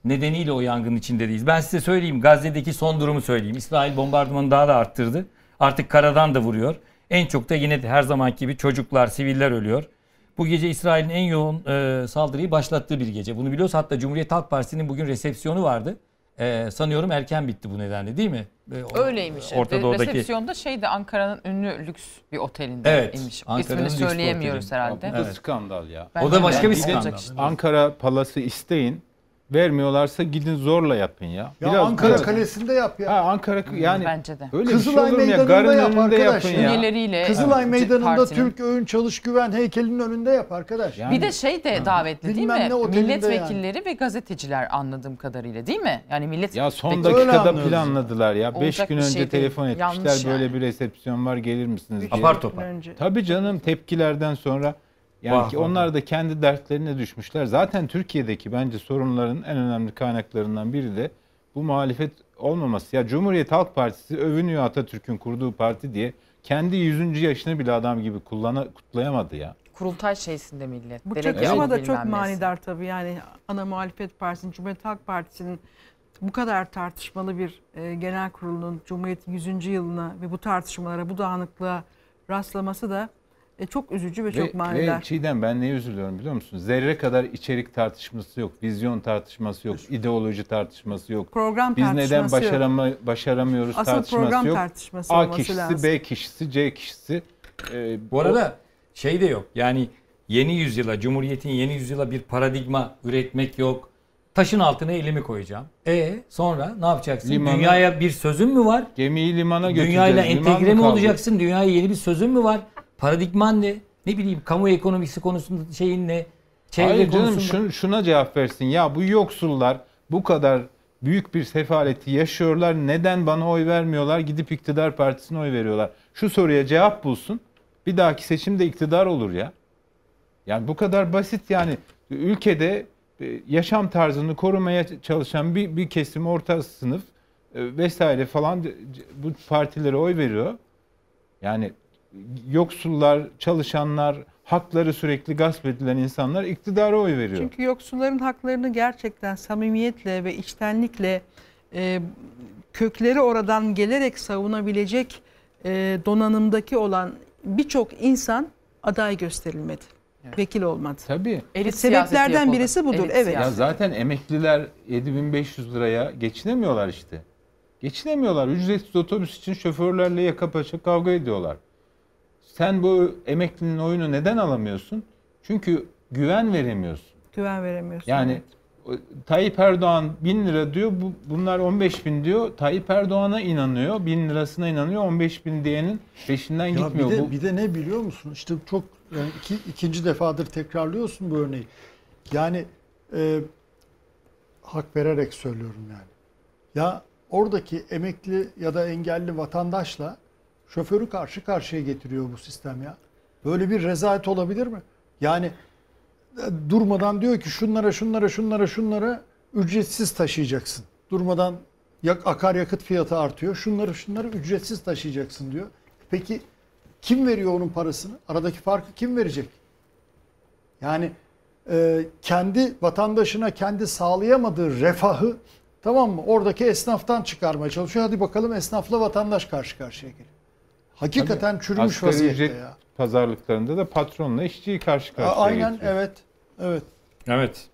nedeniyle o yangının içinde değiliz. Ben size söyleyeyim Gazze'deki son durumu söyleyeyim. İsrail bombardımanı daha da arttırdı. Artık karadan da vuruyor. En çok da yine her zamanki gibi çocuklar, siviller ölüyor. Bu gece İsrail'in en yoğun e, saldırıyı başlattığı bir gece. Bunu biliyoruz. Hatta Cumhuriyet Halk Partisi'nin bugün resepsiyonu vardı. E, sanıyorum erken bitti bu nedenle değil mi? E, o- Öyleymiş. Orta Doğu'daki. Resepsiyonda şeyde Ankara'nın ünlü lüks bir otelinde Evet, imiş. Ankara'nın İsmini lüks bir söyleyemiyoruz oteli. herhalde. Bu da skandal ya. Ben O da başka bir skandal. Olacak işte. Ankara Palası isteyin. Vermiyorlarsa gidin zorla yapın ya. Ya Ankara biraz- Kalesi'nde yap ya. Ha, Ankara yani Bence de. böyle Kızılay bir şey mu ya? Meydanı'nda Garın yap önünde arkadaş yapın ya. ya. Kızılay evet, Meydanı'nda partinin. Türk Öğün Çalış Güven heykelinin önünde yap arkadaş. Yani- Bir de şey de davetli değil Bilmem mi? Milletvekilleri ve gazeteciler anladığım kadarıyla değil mi? Yani millet Ya son. Öyle dakikada ya. planladılar ya. 5 Olacak gün bir önce şey telefon etmişler. Yanlış böyle yani. bir resepsiyon var gelir misiniz. Apar topar. Tabii canım tepkilerden sonra yani Vah, ki vah, onlar da kendi dertlerine düşmüşler. Zaten Türkiye'deki bence sorunların en önemli kaynaklarından biri de bu muhalefet olmaması. Ya Cumhuriyet Halk Partisi övünüyor Atatürk'ün kurduğu parti diye. Kendi 100. yaşını bile adam gibi kullana, kutlayamadı ya. kurultay şeysinde millet. Bu çatışma oldu da çok manidar tabii. Yani ana muhalefet partisinin, Cumhuriyet Halk Partisi'nin bu kadar tartışmalı bir e, genel kurulunun Cumhuriyet'in 100. yılına ve bu tartışmalara, bu dağınıklığa rastlaması da e, çok üzücü ve çok manidar. ve Çiğdem ben neye üzülüyorum biliyor musun? Zerre kadar içerik tartışması yok, vizyon tartışması yok, ideoloji tartışması yok. Program Biz tartışması neden yok. başarama, başaramıyoruz Asıl tartışması program yok. tartışması A kişisi, lazım. B kişisi, C kişisi. Ee, Bu arada şey de yok. Yani yeni yüzyıla, Cumhuriyet'in yeni yüzyıla bir paradigma üretmek yok. Taşın altına elimi koyacağım. E sonra ne yapacaksın? Limanı- Dünyaya bir sözün mü var? Gemiyi limana götüreceğiz. Dünyayla Liman entegre mi kaldı? olacaksın? Dünyaya yeni bir sözün mü var? Paradigman ne? Ne bileyim kamu ekonomisi konusunda şeyin ne? Çevre Hayır canım konusunda. şun- şuna cevap versin. Ya bu yoksullar bu kadar büyük bir sefaleti yaşıyorlar. Neden bana oy vermiyorlar? Gidip iktidar partisine oy veriyorlar. Şu soruya cevap bulsun. Bir dahaki seçimde iktidar olur ya. Yani bu kadar basit yani ülkede e, yaşam tarzını korumaya çalışan bir, bir kesim orta sınıf e, vesaire falan bu partilere oy veriyor. Yani yoksullar, çalışanlar, hakları sürekli gasp edilen insanlar iktidara oy veriyor. Çünkü yoksulların haklarını gerçekten samimiyetle ve içtenlikle e, kökleri oradan gelerek savunabilecek e, donanımdaki olan birçok insan aday gösterilmedi. Vekil olmadı. Tabii. Elit siyaseti Sebeplerden yapıldı. birisi budur. Elit evet. Ya siyaset. zaten emekliler 7500 liraya geçinemiyorlar işte. Geçinemiyorlar. Ücretsiz otobüs için şoförlerle yaka paça kavga ediyorlar. Sen bu emeklinin oyunu neden alamıyorsun? Çünkü güven veremiyorsun. Güven veremiyorsun. Yani evet. Tayyip Erdoğan 1000 lira diyor, bu, bunlar 15 bin diyor. Tayyip Erdoğan'a inanıyor, 1000 lirasına inanıyor, 15 bin diyenin peşinden Ya gitmiyor. bir de, bu, bir de ne biliyor musun? İşte çok yani iki, ikinci defadır tekrarlıyorsun bu örneği. Yani e, hak vererek söylüyorum yani. Ya oradaki emekli ya da engelli vatandaşla şoförü karşı karşıya getiriyor bu sistem ya. Böyle bir rezalet olabilir mi? Yani e, durmadan diyor ki şunlara şunlara şunlara şunlara ücretsiz taşıyacaksın. Durmadan yak, akaryakıt fiyatı artıyor. Şunları şunları ücretsiz taşıyacaksın diyor. Peki kim veriyor onun parasını? Aradaki farkı kim verecek? Yani e, kendi vatandaşına kendi sağlayamadığı refahı tamam mı? Oradaki esnaftan çıkarmaya çalışıyor. Hadi bakalım esnafla vatandaş karşı karşıya geliyor. Hakikaten çürümüş asgari vaziyette ücret ya. pazarlıklarında da patronla işçiyi karşı A- karşıya Aynen getiriyor. evet. Evet. Evet.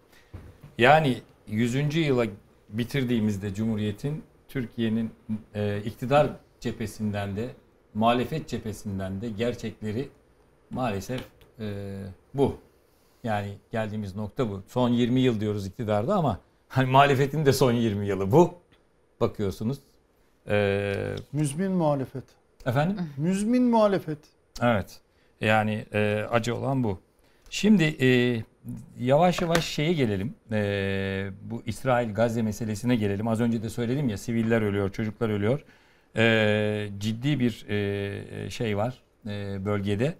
Yani 100. yıla bitirdiğimizde Cumhuriyet'in Türkiye'nin e, iktidar cephesinden de muhalefet cephesinden de gerçekleri maalesef e, bu. Yani geldiğimiz nokta bu. Son 20 yıl diyoruz iktidarda ama hani muhalefetin de son 20 yılı bu. Bakıyorsunuz. E, Müzmin muhalefet. Efendim? Müzmin muhalefet. Evet. Yani e, acı olan bu. Şimdi e, yavaş yavaş şeye gelelim. E, bu İsrail-Gazze meselesine gelelim. Az önce de söyledim ya siviller ölüyor, çocuklar ölüyor. E, ciddi bir e, şey var e, bölgede.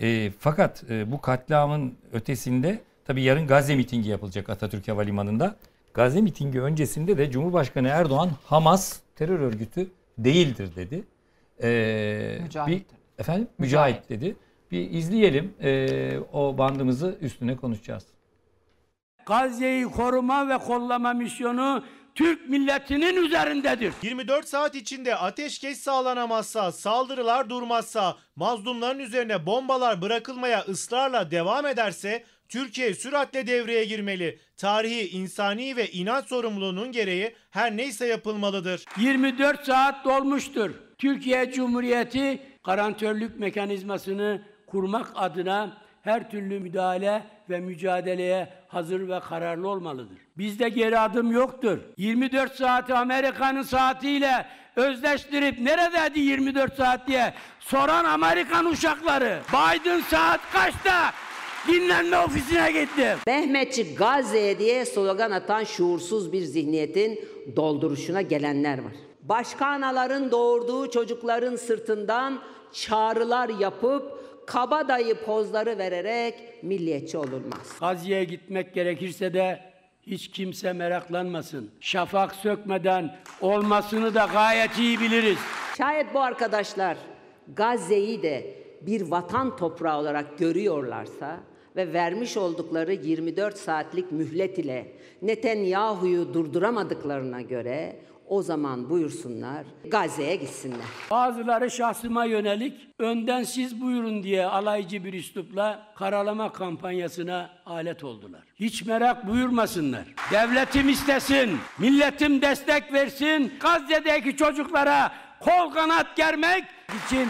E, fakat e, bu katliamın ötesinde tabii yarın Gazze mitingi yapılacak Atatürk Havalimanı'nda. Gazze mitingi öncesinde de Cumhurbaşkanı Erdoğan Hamas terör örgütü değildir dedi. E, Mücahit. bir- efendim mücahit dedi. Bir izleyelim e, o bandımızı üstüne konuşacağız. Gazze'yi koruma ve kollama misyonu Türk milletinin üzerindedir. 24 saat içinde ateşkes sağlanamazsa, saldırılar durmazsa, mazlumların üzerine bombalar bırakılmaya ısrarla devam ederse Türkiye süratle devreye girmeli. Tarihi, insani ve inanç sorumluluğunun gereği her neyse yapılmalıdır. 24 saat dolmuştur. Türkiye Cumhuriyeti garantörlük mekanizmasını kurmak adına her türlü müdahale ve mücadeleye hazır ve kararlı olmalıdır. Bizde geri adım yoktur. 24 saati Amerika'nın saatiyle özleştirip neredeydi 24 saat diye soran Amerikan uşakları. Biden saat kaçta? Dinlenme ofisine gitti. Mehmetçik Gazze'ye diye slogan atan şuursuz bir zihniyetin dolduruşuna gelenler var. Başka anaların doğurduğu çocukların sırtından çağrılar yapıp kabadayı pozları vererek milliyetçi olunmaz. Gazze'ye gitmek gerekirse de hiç kimse meraklanmasın. Şafak sökmeden olmasını da gayet iyi biliriz. Şayet bu arkadaşlar Gazze'yi de bir vatan toprağı olarak görüyorlarsa ve vermiş oldukları 24 saatlik mühlet ile Netanyahu'yu durduramadıklarına göre o zaman buyursunlar Gazze'ye gitsinler. Bazıları şahsıma yönelik önden siz buyurun diye alaycı bir üslupla karalama kampanyasına alet oldular. Hiç merak buyurmasınlar. Devletim istesin, milletim destek versin, Gazze'deki çocuklara kol kanat germek için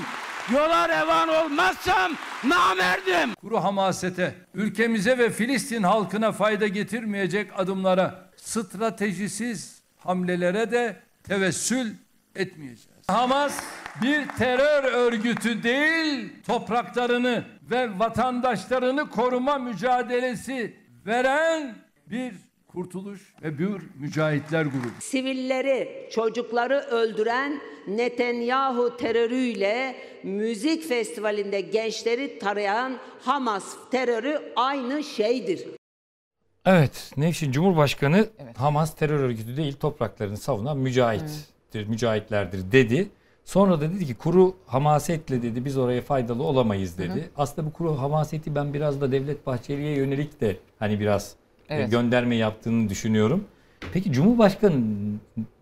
yola revan olmazsam namerdim. Kuru hamasete, ülkemize ve Filistin halkına fayda getirmeyecek adımlara, stratejisiz hamlelere de tevessül etmeyeceğiz. Hamas bir terör örgütü değil, topraklarını ve vatandaşlarını koruma mücadelesi veren bir kurtuluş ve bir mücahitler grubu. Sivilleri, çocukları öldüren Netanyahu terörüyle müzik festivalinde gençleri tarayan Hamas terörü aynı şeydir. Evet, Nevşin Cumhurbaşkanı Hamas terör örgütü değil topraklarını savunan mücahittir, mücahitlerdir dedi. Sonra da dedi ki kuru hamasetle dedi biz oraya faydalı olamayız dedi. Hı hı. Aslında bu kuru hamaseti ben biraz da Devlet Bahçeli'ye yönelik de hani biraz e, Evet. gönderme yaptığını düşünüyorum. Peki Cumhurbaşkanı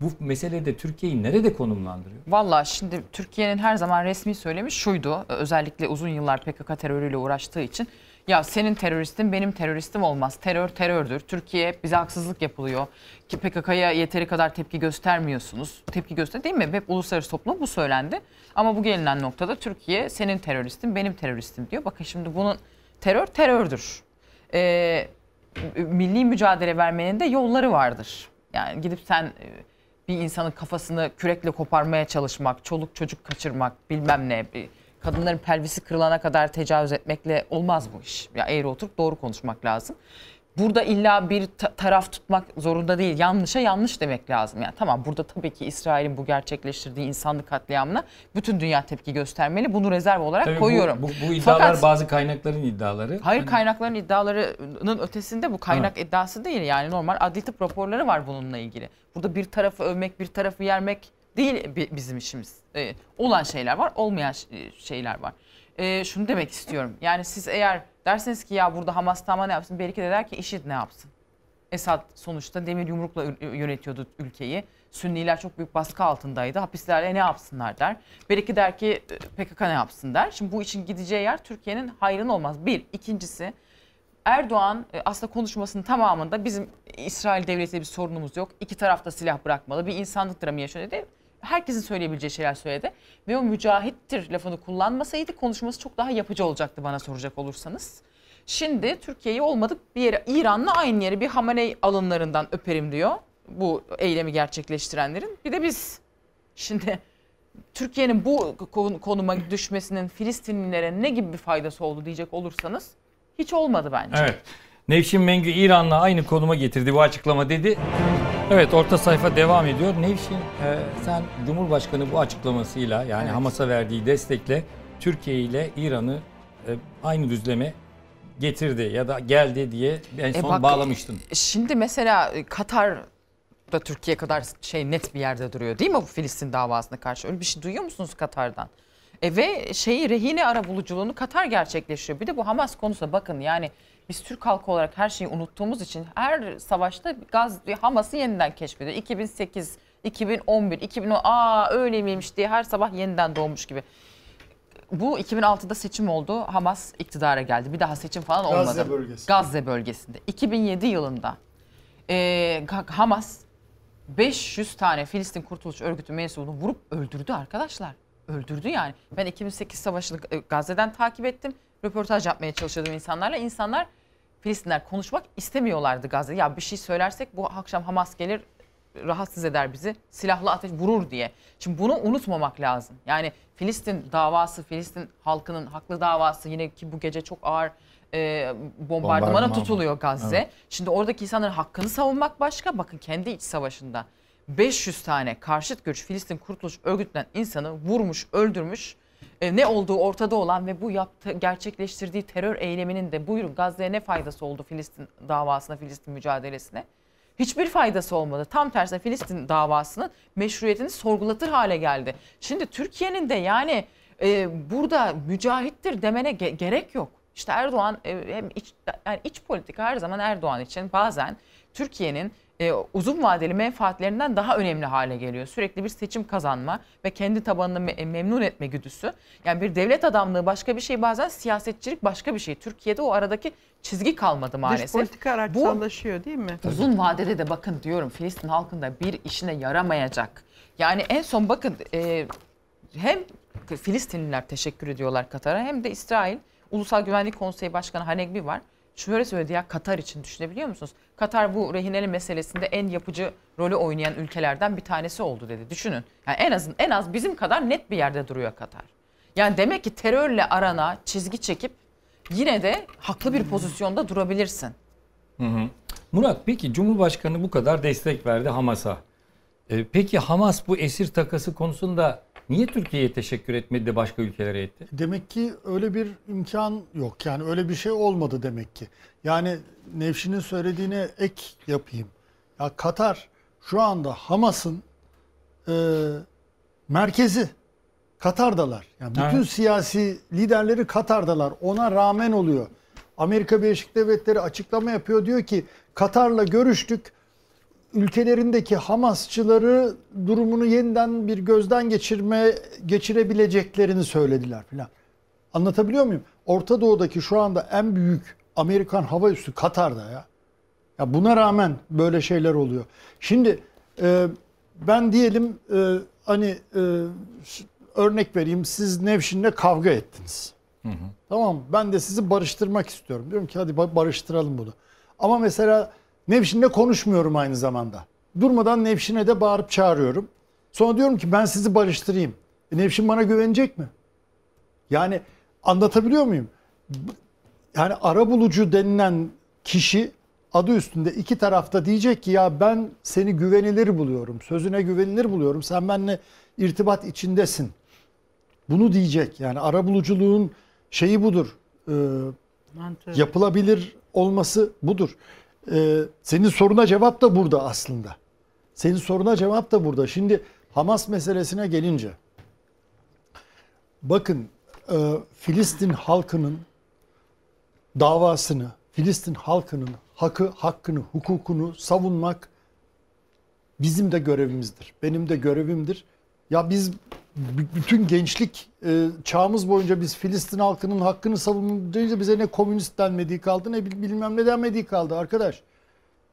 bu meselede Türkiye'yi nerede konumlandırıyor? Valla şimdi Türkiye'nin her zaman resmi söylemiş şuydu. Özellikle uzun yıllar PKK terörüyle uğraştığı için. Ya senin teröristin benim teröristim olmaz. Terör terördür. Türkiye bize haksızlık yapılıyor. Ki PKK'ya yeteri kadar tepki göstermiyorsunuz. Tepki göster değil mi? Hep uluslararası toplum bu söylendi. Ama bu gelinen noktada Türkiye senin teröristin benim teröristim diyor. Bakın şimdi bunun terör terördür. Ee, milli mücadele vermenin de yolları vardır. Yani gidip sen e, bir insanın kafasını kürekle koparmaya çalışmak, çoluk çocuk kaçırmak, bilmem ne, kadınların pelvisi kırılana kadar tecavüz etmekle olmaz bu iş. Ya eğri oturup doğru konuşmak lazım. Burada illa bir ta- taraf tutmak zorunda değil. Yanlışa yanlış demek lazım. Yani tamam burada tabii ki İsrail'in bu gerçekleştirdiği insanlık katliamına bütün dünya tepki göstermeli. Bunu rezerv olarak Tabii bu- koyuyorum. Bu, bu, iddialar Fakat- bazı kaynakların iddiaları. Hayır Hani- kaynakların iddialarının ötesinde bu kaynak iddiası değil. Yani normal adli tıp raporları var bununla ilgili. Burada bir tarafı övmek, bir tarafı yermek değil bi- bizim işimiz. Ee, olan şeyler var, olmayan e, şeyler var. Ee, şunu demek istiyorum. Yani siz eğer derseniz ki ya burada Hamas tamam ne yapsın? Belki de der ki IŞİD ne yapsın? Esad sonuçta demir yumrukla yönetiyordu ülkeyi. Sünniler çok büyük baskı altındaydı. Hapislerde ne yapsınlar der. Belki der ki e, PKK ne yapsın der. Şimdi bu için gideceği yer Türkiye'nin hayrına olmaz. Bir. ikincisi Erdoğan e, aslında konuşmasının tamamında bizim İsrail devletiyle bir sorunumuz yok. İki tarafta silah bırakmalı. Bir insanlık dramı yaşıyor dedi. Herkesin söyleyebileceği şeyler söyledi. Ve o mücahittir lafını kullanmasaydı konuşması çok daha yapıcı olacaktı bana soracak olursanız. Şimdi Türkiye'yi olmadık bir yere İran'la aynı yere bir Hamaney alınlarından öperim diyor. Bu eylemi gerçekleştirenlerin. Bir de biz. Şimdi Türkiye'nin bu kon- konuma düşmesinin Filistinlilere ne gibi bir faydası oldu diyecek olursanız hiç olmadı bence. Evet. Nevşin Mengü İran'la aynı konuma getirdi bu açıklama dedi. Evet orta sayfa devam ediyor. Nevşin e, sen Cumhurbaşkanı bu açıklamasıyla yani Evet. Hamas'a verdiği destekle Türkiye ile İran'ı e, aynı düzleme getirdi ya da geldi diye en E son bak, bağlamıştın. Şimdi mesela e, Katar da Türkiye kadar şey net bir yerde duruyor değil mi bu Filistin davasına karşı? Öyle bir şey duyuyor musunuz Katar'dan? E ve şeyi rehine ara buluculuğunu Katar gerçekleştiriyor. Bir de bu Hamas konusuna bakın yani biz Türk halkı olarak her şeyi unuttuğumuz için her savaşta Gaz Hamas'ı yeniden keşfediyor. 2008, 2011, 2010 aa öyle miymiş diye her sabah yeniden doğmuş gibi. Bu 2006'da seçim oldu. Hamas iktidara geldi. Bir daha seçim falan olmadı. Gazze bölgesi. Gazze bölgesinde. 2007 yılında e, Hamas 500 tane Filistin Kurtuluş Örgütü mensubunu vurup öldürdü arkadaşlar. öldürdü yani. Ben 2008 savaşını e, Gazze'den takip ettim. Röportaj yapmaya çalışıyordum insanlarla. İnsanlar Filistinler konuşmak istemiyorlardı Gazze. Ya bir şey söylersek bu akşam Hamas gelir rahatsız eder bizi. Silahlı ateş vurur diye. Şimdi bunu unutmamak lazım. Yani Filistin davası, Filistin halkının haklı davası yine ki bu gece çok ağır e, bombardımana Bombardıman. tutuluyor Gazze. Evet. Şimdi oradaki insanların hakkını savunmak başka. Bakın kendi iç savaşında 500 tane karşıt görüş Filistin Kurtuluş Örgütü'nden insanı vurmuş, öldürmüş. E, ne olduğu ortada olan ve bu yaptığı, gerçekleştirdiği terör eyleminin de buyurun Gazze'ye ne faydası oldu Filistin davasına, Filistin mücadelesine? Hiçbir faydası olmadı. Tam tersine Filistin davasının meşruiyetini sorgulatır hale geldi. Şimdi Türkiye'nin de yani e, burada mücahittir demene ge- gerek yok. İşte Erdoğan e, hem iç, yani iç politika her zaman Erdoğan için bazen Türkiye'nin e, uzun vadeli menfaatlerinden daha önemli hale geliyor. Sürekli bir seçim kazanma ve kendi tabanını me- memnun etme güdüsü. Yani bir devlet adamlığı başka bir şey bazen siyasetçilik başka bir şey. Türkiye'de o aradaki çizgi kalmadı maalesef. Dış politika araçsallaşıyor değil mi? Uzun vadede de bakın diyorum Filistin halkında bir işine yaramayacak. Yani en son bakın e, hem Filistinliler teşekkür ediyorlar Katar'a hem de İsrail Ulusal Güvenlik Konseyi Başkanı Hanegbi var. Şöyle söyledi ya Katar için düşünebiliyor musunuz? Katar bu rehineli meselesinde en yapıcı rolü oynayan ülkelerden bir tanesi oldu dedi. Düşünün. Yani en az en az bizim kadar net bir yerde duruyor Katar. Yani demek ki terörle arana çizgi çekip yine de haklı bir pozisyonda durabilirsin. Hı hı. Murat peki Cumhurbaşkanı bu kadar destek verdi Hamas'a. Ee, peki Hamas bu esir takası konusunda niye Türkiye'ye teşekkür etmedi de başka ülkelere etti? Demek ki öyle bir imkan yok. Yani öyle bir şey olmadı demek ki. Yani Nevşin'in söylediğine ek yapayım. Ya Katar şu anda Hamas'ın e, merkezi. Katar'dalar. Yani bütün Evet. siyasi liderleri Katar'dalar. Ona rağmen oluyor. Amerika Birleşik Devletleri açıklama yapıyor. Diyor ki Katar'la görüştük. Ülkelerindeki Hamasçıları durumunu yeniden bir gözden geçirme geçirebileceklerini söylediler filan. Anlatabiliyor muyum? Orta Doğu'daki şu anda en büyük Amerikan hava üssü Katar'da ya. Ya buna rağmen böyle şeyler oluyor. Şimdi e, ben diyelim e, hani e, örnek vereyim siz Nevşin'le kavga ettiniz. Tamam mı? Ben de sizi barıştırmak istiyorum. Diyorum ki hadi ba- barıştıralım bunu. Ama mesela Nevşin'le konuşmuyorum aynı zamanda. Durmadan Nevşin'e de bağırıp çağırıyorum. Sonra diyorum ki ben sizi barıştırayım. E, Nevşin bana güvenecek mi? Yani anlatabiliyor muyum? Yani arabulucu denilen kişi adı üstünde iki tarafta diyecek ki ya ben seni güvenilir buluyorum. Sözüne güvenilir buluyorum. Sen benimle irtibat içindesin. Bunu diyecek. Yani arabuluculuğun şeyi budur. Ee, Mantığı. yapılabilir olması budur. Ee, senin soruna cevap da burada aslında. Senin soruna cevap da burada. Şimdi Hamas meselesine gelince bakın e, Filistin halkının davasını, Filistin halkının hakkı, hakkını, hukukunu savunmak bizim de görevimizdir. Benim de görevimdir. Ya biz bütün gençlik e, çağımız boyunca biz Filistin halkının hakkını savununca bize ne komünist denmediği kaldı ne bil- bilmem ne denmediği kaldı arkadaş.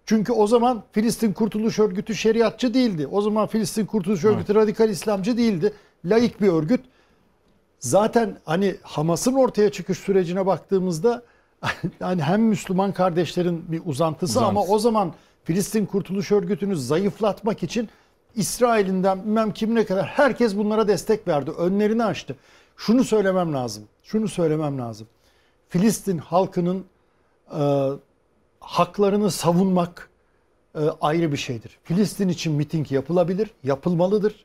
Çünkü o zaman Filistin Kurtuluş Örgütü şeriatçı değildi. O zaman Filistin Kurtuluş Örgütü radikal İslamcı değildi. Laik bir örgüt. Zaten hani Hamas'ın ortaya çıkış sürecine baktığımızda yani hem Müslüman kardeşlerin bir uzantısı ama Uzantısı. o zaman Filistin Kurtuluş Örgütü'nü zayıflatmak için İsrail'inden bilmem kimine kadar herkes bunlara destek verdi. Önlerini açtı. Şunu söylemem lazım. Şunu söylemem lazım. Filistin halkının e, haklarını savunmak e, ayrı bir şeydir. Filistin için miting yapılabilir, yapılmalıdır.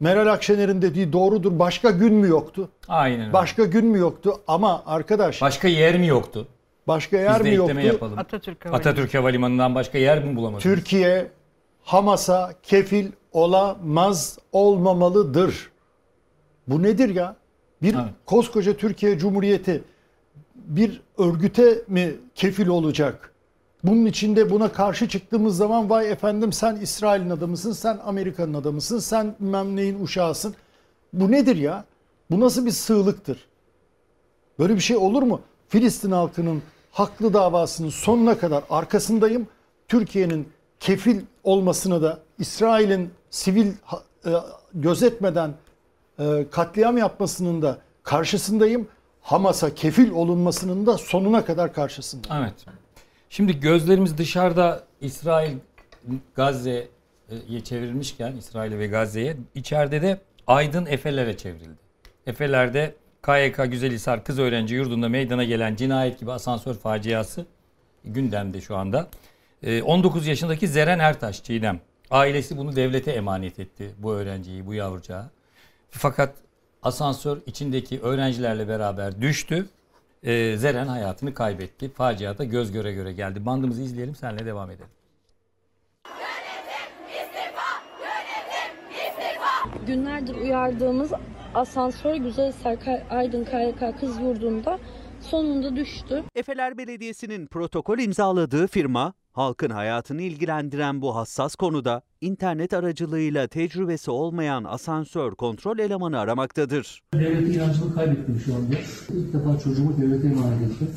Meral Akşener'in dediği doğrudur. Başka gün mü yoktu? Aynen öyle. Başka gün mü yoktu? Ama arkadaş Başka yer mi yoktu? başka yer Biz de mi yoktu? yapalım. Atatürk Havalimanı. Atatürk Havalimanı'ndan başka yer mi bulamadınız? Türkiye Hamas'a kefil olamaz, olmamalıdır. Bu nedir ya? Bir Evet. koskoca Türkiye Cumhuriyeti bir örgüte mi kefil olacak? Bunun içinde buna karşı çıktığımız zaman vay efendim sen İsrail'in adamısın, sen Amerika'nın adamısın, sen bilmem neyin uşağısın. Bu nedir ya? Bu nasıl bir sığlıktır? Böyle bir şey olur mu? Filistin halkının haklı davasının sonuna kadar arkasındayım. Türkiye'nin kefil olmasını da İsrail'in sivil e, gözetmeden e, katliam yapmasının da karşısındayım. Hamas'a kefil olunmasının da sonuna kadar karşısındayım. Evet. Şimdi gözlerimiz dışarıda İsrail Gazze'ye çevrilmişken İsrail ve Gazze'ye içeride de Aydın Efeler'e çevrildi. Efeler'de KYK Güzelhisar Kız Öğrenci Yurdu'nda meydana gelen cinayet gibi asansör faciası gündemde şu anda. Ee, 19 yaşındaki Zeren Ertaş Çiğdem. Ailesi bunu devlete emanet etti bu öğrenciyi, bu yavrucağı. Fakat asansör içindeki öğrencilerle beraber düştü. Ee, Zeren hayatını kaybetti. Faciada göz göre göre geldi. Bandımızı izleyelim, senle devam edelim. Günlerdir uyardığımız asansör Güzelhisar Kay- Aydın KYK Kız Yurdu'nda sonunda düştü. Efeler Belediyesi'nin protokol imzaladığı firma, halkın hayatını ilgilendiren bu hassas konuda internet aracılığıyla tecrübesi olmayan asansör kontrol elemanı aramaktadır. Devletin inancını kaybettim şu anda. İlk defa çocuğumu devlete emanet ettim.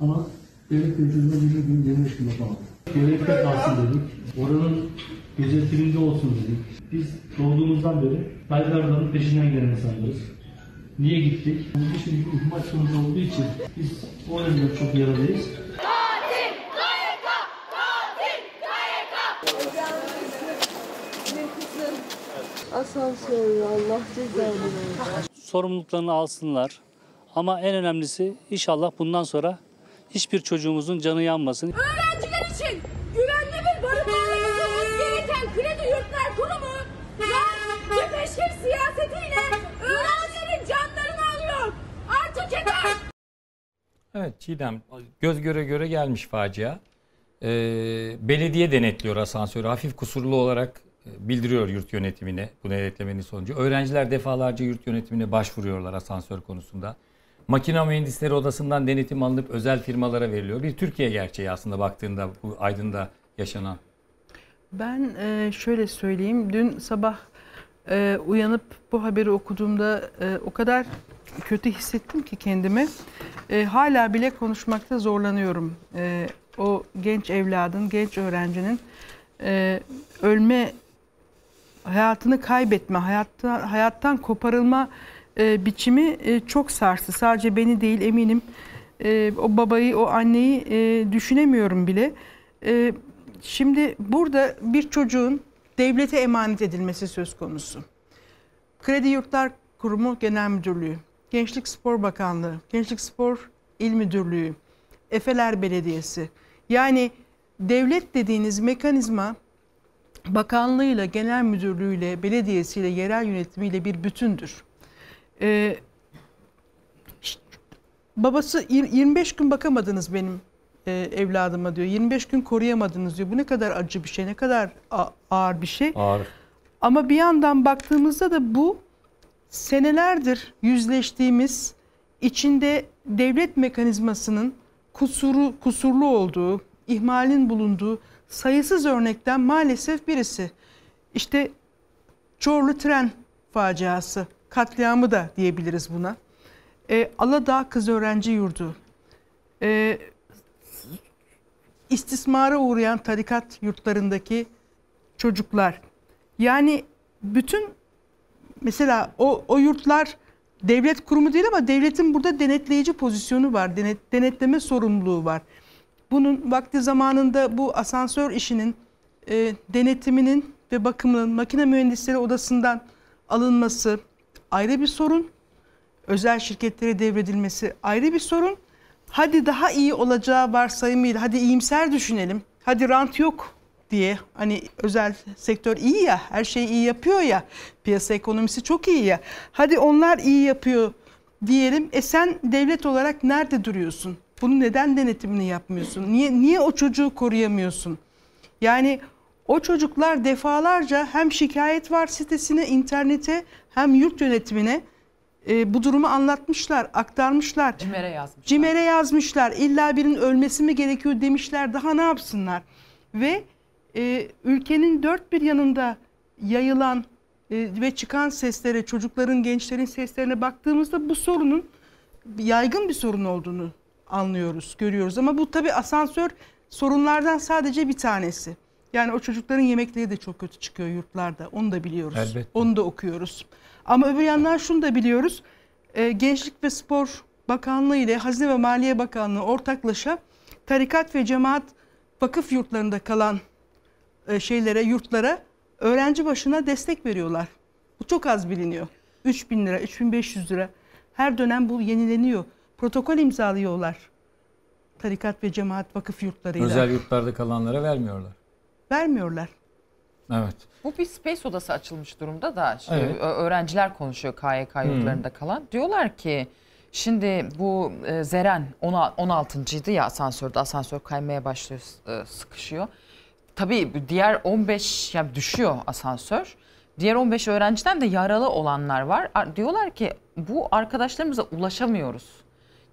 Ama devlet çocuğuma bir gün demiş gibi yapamadı. Devlette kalsın dedik. Oranın gözetiminde olsun dedik. Biz doğduğumuzdan beri Belgrad'ın peşinden gelen insanlarız. Niye gittik? Bu şimdi bir ihmal sonucu olduğu için biz o nedenle çok yaralıyız. Asansör Allah cezanı sorumluluklarını alsınlar. Ama en önemlisi inşallah bundan sonra hiçbir çocuğumuzun canı yanmasın. Öğrenciler için güvenli bir barınma olması gereken kredi yurtlar kurumu ve müpeşir siyasetiyle öğrencilerin canlarını alıyor. Artık yeter. Evet Çiğdem göz göre göre gelmiş facia. Ee, belediye denetliyor asansörü. Hafif kusurlu olarak e, bildiriyor yurt yönetimine bu denetlemenin sonucu. Öğrenciler defalarca yurt yönetimine başvuruyorlar asansör konusunda. Makine Mühendisleri Odası'ndan denetim alınıp özel firmalara veriliyor. Bir Türkiye gerçeği aslında baktığında bu Aydın'da yaşanan. Ben e, şöyle söyleyeyim. Dün sabah e, uyanıp bu haberi okuduğumda e, o kadar kötü hissettim ki kendimi. E, hala bile konuşmakta zorlanıyorum. O genç evladın, genç öğrencinin e, ölme, hayatını kaybetme, hayattan, hayattan koparılma e, biçimi e, çok sarstı. Sadece beni değil eminim e, o babayı, o anneyi e, düşünemiyorum bile. E, şimdi burada bir çocuğun devlete emanet edilmesi söz konusu. Kredi Yurtlar Kurumu Genel Müdürlüğü, Gençlik Spor Bakanlığı, Gençlik Spor İl Müdürlüğü, Efeler Belediyesi. Yani devlet dediğiniz mekanizma bakanlığıyla, genel müdürlüğüyle, belediyesiyle, yerel yönetimiyle bir bütündür. Ee, babası yir- 25 gün bakamadınız benim e, evladıma diyor. 25 gün koruyamadınız diyor. Bu ne kadar acı bir şey, ne kadar ağır bir şey. Ağır. Ama bir yandan baktığımızda da bu senelerdir yüzleştiğimiz içinde devlet mekanizmasının kusuru kusurlu olduğu, ihmalin bulunduğu sayısız örnekten maalesef birisi. İşte Çorlu tren faciası, katliamı da diyebiliriz buna. E, Aladağ Kız Öğrenci Yurdu, e, istismara uğrayan tarikat yurtlarındaki çocuklar. Yani bütün mesela o, o yurtlar devlet kurumu değil ama devletin burada denetleyici pozisyonu var. Denet, denetleme sorumluluğu var. Bunun vakti zamanında bu asansör işinin e, denetiminin ve bakımının makine mühendisleri odasından alınması ayrı bir sorun. Özel şirketlere devredilmesi ayrı bir sorun. Hadi daha iyi olacağı varsayımıyla hadi iyimser düşünelim. Hadi rant yok diye hani özel sektör iyi ya her şeyi iyi yapıyor ya piyasa ekonomisi çok iyi ya hadi onlar iyi yapıyor diyelim e sen devlet olarak nerede duruyorsun? Bunu neden denetimini yapmıyorsun? Niye niye o çocuğu koruyamıyorsun? Yani o çocuklar defalarca hem şikayet var sitesine, internete hem yurt yönetimine e, bu durumu anlatmışlar, aktarmışlar. Cimer'e yazmış. Cimer'e yazmışlar. İlla birinin ölmesi mi gerekiyor demişler. Daha ne yapsınlar? Ve e, ülkenin dört bir yanında yayılan e, ve çıkan seslere, çocukların, gençlerin seslerine baktığımızda bu sorunun yaygın bir sorun olduğunu anlıyoruz, görüyoruz. Ama bu tabii asansör sorunlardan sadece bir tanesi. Yani o çocukların yemekleri de çok kötü çıkıyor yurtlarda. Onu da biliyoruz. Elbette. Onu da okuyoruz. Ama öbür yandan şunu da biliyoruz. Ee, Gençlik ve Spor Bakanlığı ile Hazine ve Maliye Bakanlığı ortaklaşa tarikat ve cemaat vakıf yurtlarında kalan e, şeylere, yurtlara öğrenci başına destek veriyorlar. Bu çok az biliniyor. 3000 lira, 3500 lira. Her dönem bu yenileniyor. Protokol imzalıyorlar. Tarikat ve cemaat vakıf yurtlarıyla. Özel yurtlarda kalanlara vermiyorlar. Vermiyorlar. Evet. Bu bir space odası açılmış durumda da şimdi Evet. ö- öğrenciler konuşuyor KYK yurtlarında kalan. Diyorlar ki şimdi bu e, Zeren 16. ya asansörde asansör kaymaya başlıyor e, sıkışıyor. Tabii diğer 15 yani düşüyor asansör. Diğer 15 öğrenciden de yaralı olanlar var. Ar- Diyorlar ki bu arkadaşlarımıza ulaşamıyoruz.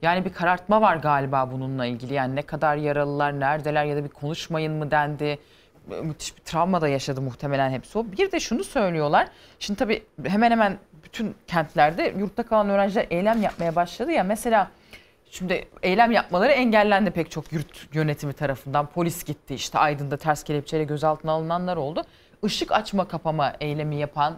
Yani bir karartma var galiba bununla ilgili. Yani ne kadar yaralılar, neredeler ya da bir konuşmayın mı dendi. Müthiş bir travma da yaşadı muhtemelen hepsi o. Bir de şunu söylüyorlar. Şimdi tabii hemen hemen bütün kentlerde yurtta kalan öğrenciler eylem yapmaya başladı ya. Mesela şimdi eylem yapmaları engellendi pek çok yurt yönetimi tarafından. Polis gitti işte Aydın'da ters kelepçeyle gözaltına alınanlar oldu. Işık açma kapama eylemi yapan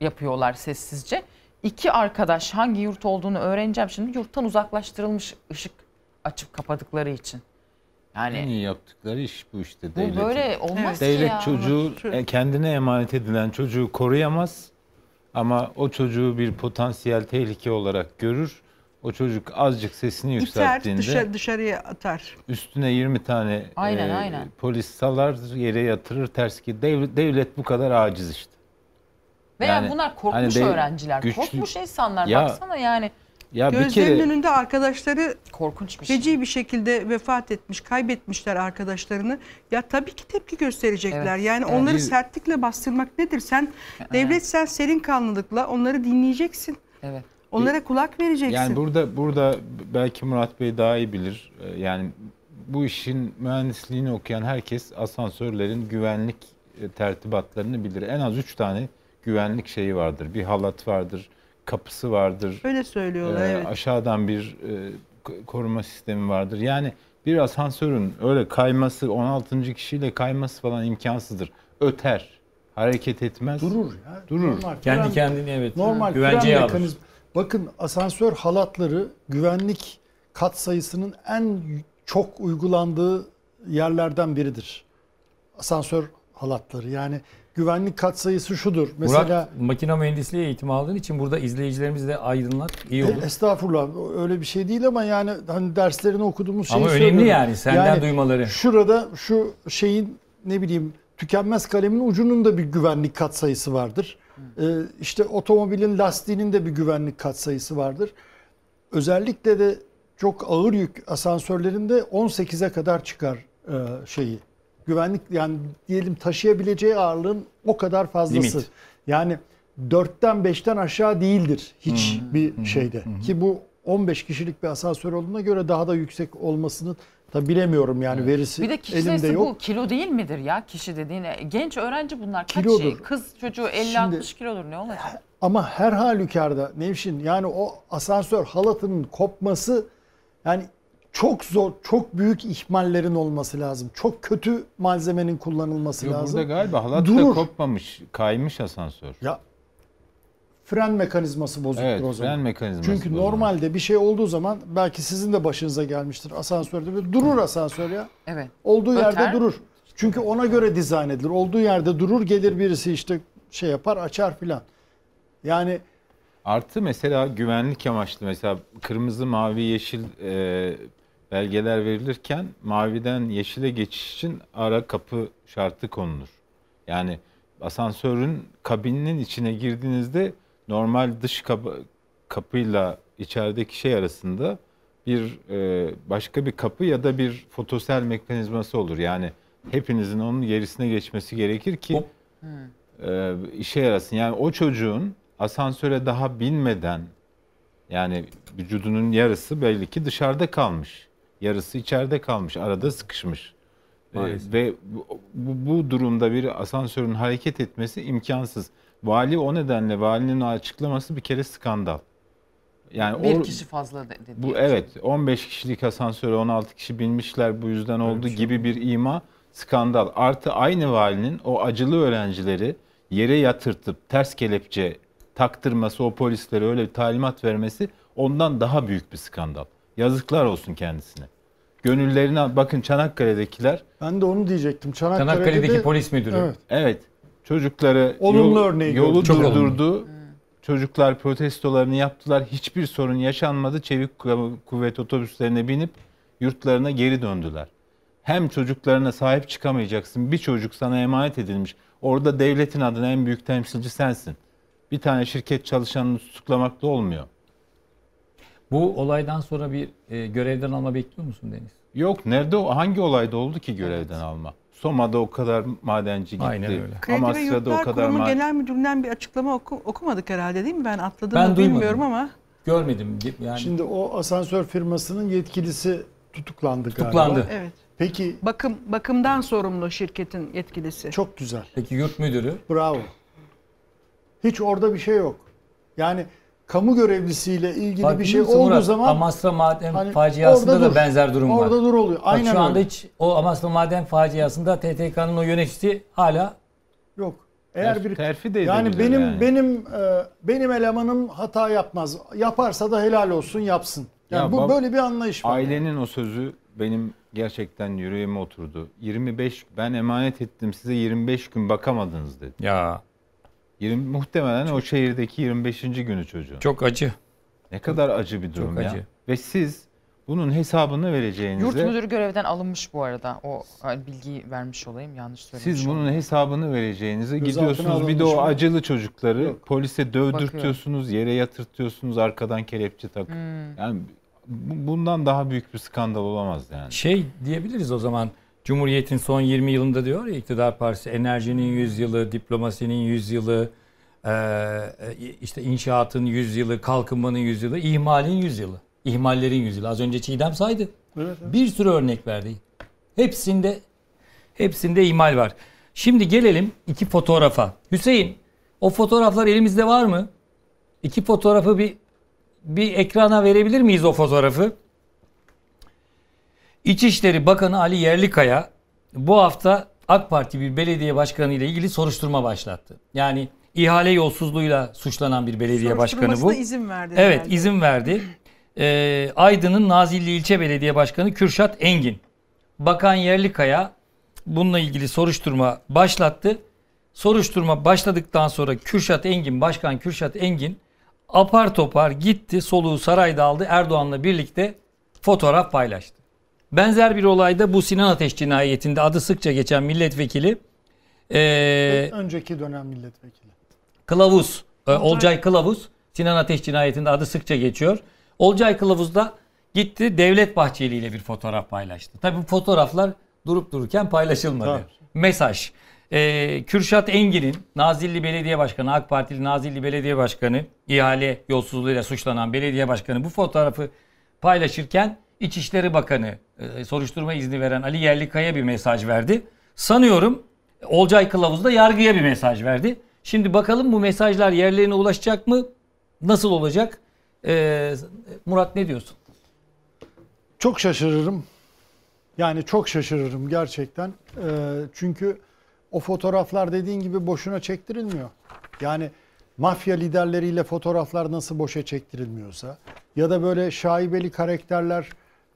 yapıyorlar sessizce. İki arkadaş hangi yurt olduğunu öğreneceğim şimdi. Yurttan uzaklaştırılmış ışık açıp kapadıkları için. Yani En iyi yaptıkları iş bu işte. Bu devletin. böyle olmaz ki Devlet ya. çocuğu e, kendine emanet edilen çocuğu koruyamaz. Ama o çocuğu bir potansiyel tehlike olarak görür. O çocuk azıcık sesini İter, yükselttiğinde dışarı, dışarıya atar. üstüne 20 tane Aynen, e, aynen. polis salar yere yatırır ters ki devlet, devlet bu kadar aciz işte. Veya Yani bunlar korkmuş hani de- öğrenciler. güçlü- Korkmuş insanlar. Ya- Baksana yani. Ya bir Gözlerinin kere önünde arkadaşları korkunç bir şey. feci bir şekilde vefat etmiş, kaybetmişler arkadaşlarını. Ya tabii ki tepki gösterecekler. Evet, Yani evet. onları Bir- sertlikle bastırmak nedir? Sen devlet sen serin kanlılıkla onları dinleyeceksin. Evet. Onlara kulak vereceksin. Yani burada burada belki Murat Bey daha iyi bilir. Ee, Yani bu işin mühendisliğini okuyan herkes asansörlerin güvenlik e, tertibatlarını bilir. En az 3 tane güvenlik şeyi vardır. Bir halat vardır, kapısı vardır. Öyle söylüyorlar Ee, evet. Aşağıdan bir e, koruma sistemi vardır. Yani bir asansörün öyle kayması, 16. kişiyle kayması falan imkansızdır. Öter, hareket etmez. Durur ya. Durur. Normal Kendi fren- kendini, evet, Normal güvenceye alır. mekanizm. Bakın asansör halatları güvenlik kat sayısının en çok uygulandığı yerlerden biridir. Asansör halatları yani güvenlik kat sayısı şudur. Mesela Murat makine mühendisliği eğitimi aldığın için burada izleyicilerimiz de aydınlat iyi olur. E, Estağfurullah öyle bir şey değil ama yani hani derslerini okuduğumuz şeyi Ama önemli söylüyorum. yani, senden duymaları. Şurada şu şeyin ne bileyim tükenmez kalemin ucunun da bir güvenlik katsayısı vardır. Ee, işte otomobilin lastiğinin de bir güvenlik katsayısı vardır. Özellikle de çok ağır yük asansörlerinde 18'e kadar çıkar e, şeyi. Güvenlik yani diyelim taşıyabileceği ağırlığın o kadar fazlası. Limit. Yani 4'ten 5'ten aşağı değildir hiç bir şeyde. Ki bu 15 kişilik bir asansör olduğuna göre daha da yüksek olmasını da bilemiyorum yani verisi Bir de kişi elimde sayısı yok. bu kilo değil midir ya kişi dediğin? E, Genç öğrenci bunlar kaç Kilodur. şey? Kız çocuğu 50-60 kilodur ne olacak? Ama her halükarda Nevşin yani o asansör halatının kopması yani çok zor, çok büyük ihmallerin olması lazım. Çok kötü malzemenin kullanılması Yok, lazım. burada galiba halat da Durur. kopmamış, kaymış asansör. Ya fren mekanizması bozuktur Evet, o zaman. fren mekanizması Çünkü bozulmuş. normalde bir şey olduğu zaman belki sizin de başınıza gelmiştir asansörde ve durur asansör ya. Evet. Olduğu Öter. yerde durur. Çünkü ona göre dizayn edilir. Olduğu yerde durur gelir birisi işte şey yapar açar filan. Yani Artı mesela güvenlik amaçlı mesela kırmızı, mavi, yeşil e, belgeler verilirken maviden yeşile geçiş için ara kapı şartı konulur. Yani asansörün kabininin içine girdiğinizde normal dış kapı, kapıyla içerideki şey arasında bir e, başka bir kapı ya da bir fotosel mekanizması olur. Yani hepinizin onun gerisine geçmesi gerekir ki e, işe yarasın. Yani o çocuğun asansöre daha binmeden yani vücudunun yarısı belli ki dışarıda kalmış. Yarısı içeride kalmış. Arada sıkışmış. E, Maalesef. ve bu, bu, bu durumda bir asansörün hareket etmesi imkansız. Vali o nedenle valinin açıklaması bir kere skandal. Yani Bir o- kişi fazla de- dedi. bu evet 15 kişilik asansöre 16 kişi binmişler bu yüzden oldu gibi bir ima skandal. Artı aynı valinin o acılı öğrencileri yere yatırtıp ters kelepçe taktırması, o polislere öyle bir talimat vermesi ondan daha büyük bir skandal. Yazıklar olsun kendisine. Gönüllerine bakın Çanakkale'dekiler Ben de onu diyecektim. Çanakkale'de Çanakkale'deki de- polis müdürü. Evet. Evet. Çocukları Olumlu yol- örneği yolu gördüm. Çok durdurdu. Çocuklar protestolarını yaptılar. Hiçbir sorun yaşanmadı. Çevik kuv- kuvvet otobüslerine binip yurtlarına geri döndüler. Hem çocuklarına sahip çıkamayacaksın. Bir çocuk sana emanet edilmiş. Orada devletin adına en büyük temsilci sensin. Bir tane şirket çalışanını tutuklamakla olmuyor. Bu olaydan sonra bir e, görevden alma bekliyor musun Deniz? Yok nerede o hangi olayda oldu ki görevden alma? Soma'da o kadar madenci gitti. Aynen öyle. Kredi ve Amasra'da o Yurtlar kadar Kurumu Genel Müdürlüğü'nden bir açıklama oku- okumadık herhalde değil mi? Ben atladım Ben mı duymadım. bilmiyorum ama. Görmedim. Yani Şimdi o asansör firmasının yetkilisi tutuklandı galiba. Tutuklandı. Evet. Peki Bakım bakımdan sorumlu şirketin yetkilisi. çok güzel. Peki yurt müdürü? Bravo. Hiç orada bir şey yok. Yani kamu görevlisiyle ilgili Farkında bir şey olduğu Murat? zaman Amasra Maden hani faciasında orada da dur. benzer durum var. Orada dur oluyor. Bak Aynen şu anda öyle. hiç o Amasra Maden faciasında TTK'nın o yöneticisi hala Yok. Eğer bir terfi de yani benim yani. benim e, benim elemanım hata yapmaz. Yaparsa da helal olsun yapsın. Yani Ya bu bab- böyle bir anlayış var. Ailenin o sözü benim gerçekten yüreğime oturdu. 25 ben emanet ettim size 25 gün bakamadınız dedi. Ya 20 muhtemelen o şehirdeki 25. günü çocuğun. çok acı. Ne kadar acı bir durum Çok ya. acı. Ve siz bunun hesabını vereceğinize Yurt müdürü görevden alınmış bu arada. O hani bilgiyi vermiş olayım. Yanlış söylemiş siz bunun olayım. hesabını vereceğinize Gözaltına gidiyorsunuz bir de o mı? acılı çocukları Yok. polise dövdürtüyorsunuz, yere yatırtıyorsunuz, arkadan kelepçe takıp. Hmm. Yani bu- bundan daha büyük bir skandal olamaz yani. Şey diyebiliriz o zaman Cumhuriyet'in son 20 yılında diyor ya iktidar partisi enerjinin 100 yılı, diplomasinin 100 yılı, eee, işte inşaatın 100 yılı, kalkınmanın 100 yılı, ihmalin 100 yılı. İhmallerin 100 yılı. Az önce Çiğdem saydı. Evet, evet. Bir sürü örnek verdi. Hepsinde hepsinde ihmal var. Şimdi gelelim iki fotoğrafa. Hüseyin o fotoğraflar elimizde var mı? İki fotoğrafı bir bir ekrana verebilir miyiz o fotoğrafı? İçişleri Bakanı Ali Yerlikaya bu hafta AK Parti bir belediye başkanı ile ilgili soruşturma başlattı. Yani ihale yolsuzluğuyla suçlanan bir belediye başkanı bu. İzin verdi Evet herhalde. izin verdi. Ee, Aydın'ın Nazilli İlçe Belediye Başkanı Kürşat Engin. Bakan Yerlikaya bununla ilgili soruşturma başlattı. Soruşturma başladıktan sonra Kürşat Engin, Başkan Kürşat Engin apar topar gitti soluğu sarayda aldı Erdoğan'la birlikte fotoğraf paylaştı. Benzer bir olayda bu Sinan Ateş cinayetinde adı sıkça geçen milletvekili ee, Önceki dönem milletvekili. Kılavuz, e, Olcay Kılavuz Sinan Ateş cinayetinde adı sıkça geçiyor. Olcay Kılavuz da gitti Devlet Bahçeli ile bir fotoğraf paylaştı. Tabii bu fotoğraflar durup dururken paylaşılmadı. Tabii. Mesaj. Ee, Kürşat Engin'in Nazilli Belediye Başkanı, AK Partili Nazilli Belediye Başkanı, ihale yolsuzluğuyla suçlanan belediye başkanı bu fotoğrafı paylaşırken İçişleri Bakanı e, soruşturma izni veren Ali Yerlikaya bir mesaj verdi. Sanıyorum Olcay Kılavuz da yargıya bir mesaj verdi. Şimdi bakalım bu mesajlar yerlerine ulaşacak mı? Nasıl olacak? Ee, Murat ne diyorsun? Çok şaşırırım. Yani çok şaşırırım gerçekten. Ee, çünkü o fotoğraflar dediğin gibi boşuna çektirilmiyor. Yani mafya liderleriyle fotoğraflar nasıl boşa çektirilmiyorsa ya da böyle şaibeli karakterler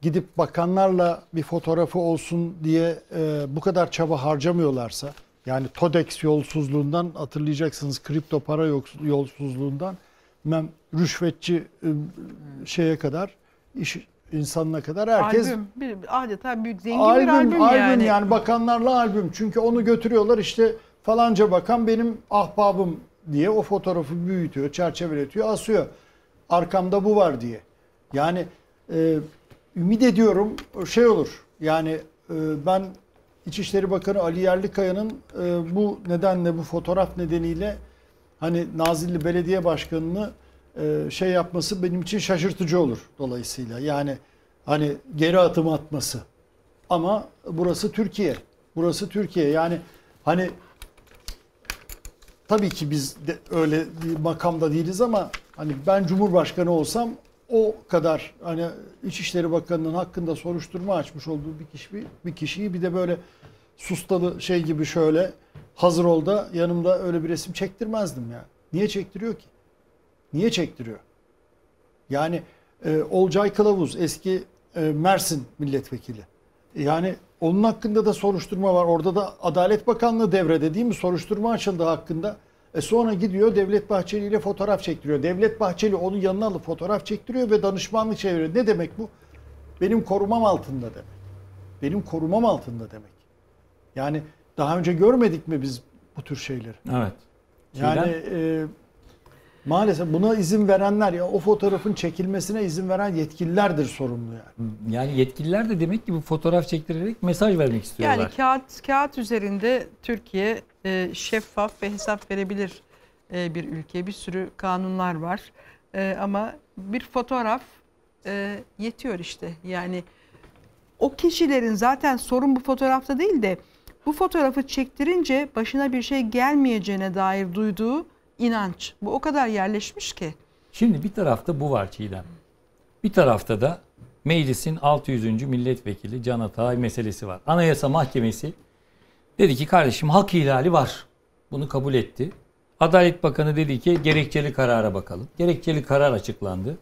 gidip bakanlarla bir fotoğrafı olsun diye e, bu kadar çaba harcamıyorlarsa yani TODEX yolsuzluğundan hatırlayacaksınız kripto para yolsuzluğundan bilmem rüşvetçi e, şeye kadar iş insanına kadar herkes albüm, bir, adeta büyük zengin albüm, bir albüm, albüm yani. bakanlarla albüm. Çünkü onu götürüyorlar işte falanca bakan benim ahbabım diye o fotoğrafı büyütüyor, çerçeveletiyor, asıyor. Arkamda bu var diye. Yani e, ümit ediyorum şey olur. Yani e, ben İçişleri Bakanı Ali Yerlikaya'nın e, bu nedenle bu fotoğraf nedeniyle hani Nazilli Belediye Başkanı'nı e, şey yapması benim için şaşırtıcı olur dolayısıyla. Yani hani geri adım atması. Ama burası Türkiye. Burası Türkiye. Yani hani tabii ki biz de öyle bir makamda değiliz ama hani ben Cumhurbaşkanı olsam o kadar hani İçişleri Bakanı'nın hakkında soruşturma açmış olduğu bir kişi bir kişiyi bir de böyle sustalı şey gibi şöyle hazır ol da yanımda öyle bir resim çektirmezdim ya. Niye çektiriyor ki? Niye çektiriyor? Yani e, Olcay Kılavuz eski e, Mersin milletvekili. Yani onun hakkında da soruşturma var. Orada da Adalet Bakanlığı devrede değil mi? Soruşturma açıldı hakkında. E sonra gidiyor Devlet Bahçeli ile fotoğraf çektiriyor. Devlet Bahçeli onun yanına alıp fotoğraf çektiriyor ve danışmanlık çeviriyor. Ne demek bu? Benim korumam altında demek. Benim korumam altında demek. Yani daha önce görmedik mi biz bu tür şeyleri? Evet. Yani e, maalesef buna izin verenler ya o fotoğrafın çekilmesine izin veren yetkililerdir sorumlu yani. Yani yetkililer de demek ki bu fotoğraf çektirerek mesaj vermek istiyorlar. Yani kağıt kağıt üzerinde Türkiye e, şeffaf ve hesap verebilir e, bir ülke. Bir sürü kanunlar var. E, ama bir fotoğraf e, yetiyor işte. Yani o kişilerin zaten sorun bu fotoğrafta değil de bu fotoğrafı çektirince başına bir şey gelmeyeceğine dair duyduğu inanç. Bu o kadar yerleşmiş ki. Şimdi bir tarafta bu var Çiğdem. Bir tarafta da meclisin 600. milletvekili Can Atay meselesi var. Anayasa Mahkemesi dedi ki kardeşim hak ihlali var. Bunu kabul etti. Adalet Bakanı dedi ki gerekçeli karara bakalım. Gerekçeli karar açıklandı.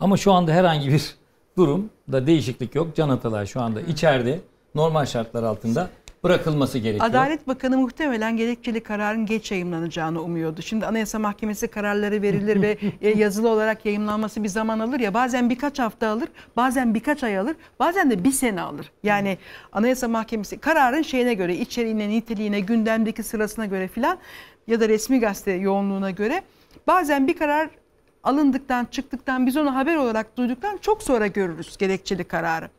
Ama şu anda herhangi bir durumda değişiklik yok. Can Atalay şu anda içeride normal şartlar altında bırakılması gerekiyor. Adalet Bakanı muhtemelen gerekçeli kararın geç yayımlanacağını umuyordu. Şimdi Anayasa Mahkemesi kararları verilir ve e, yazılı olarak yayımlanması bir zaman alır ya. Bazen birkaç hafta alır, bazen birkaç ay alır, bazen de bir sene alır. Yani Anayasa Mahkemesi kararın şeyine göre, içeriğine, niteliğine, gündemdeki sırasına göre filan ya da resmi gazete yoğunluğuna göre bazen bir karar alındıktan, çıktıktan, biz onu haber olarak duyduktan çok sonra görürüz gerekçeli kararı.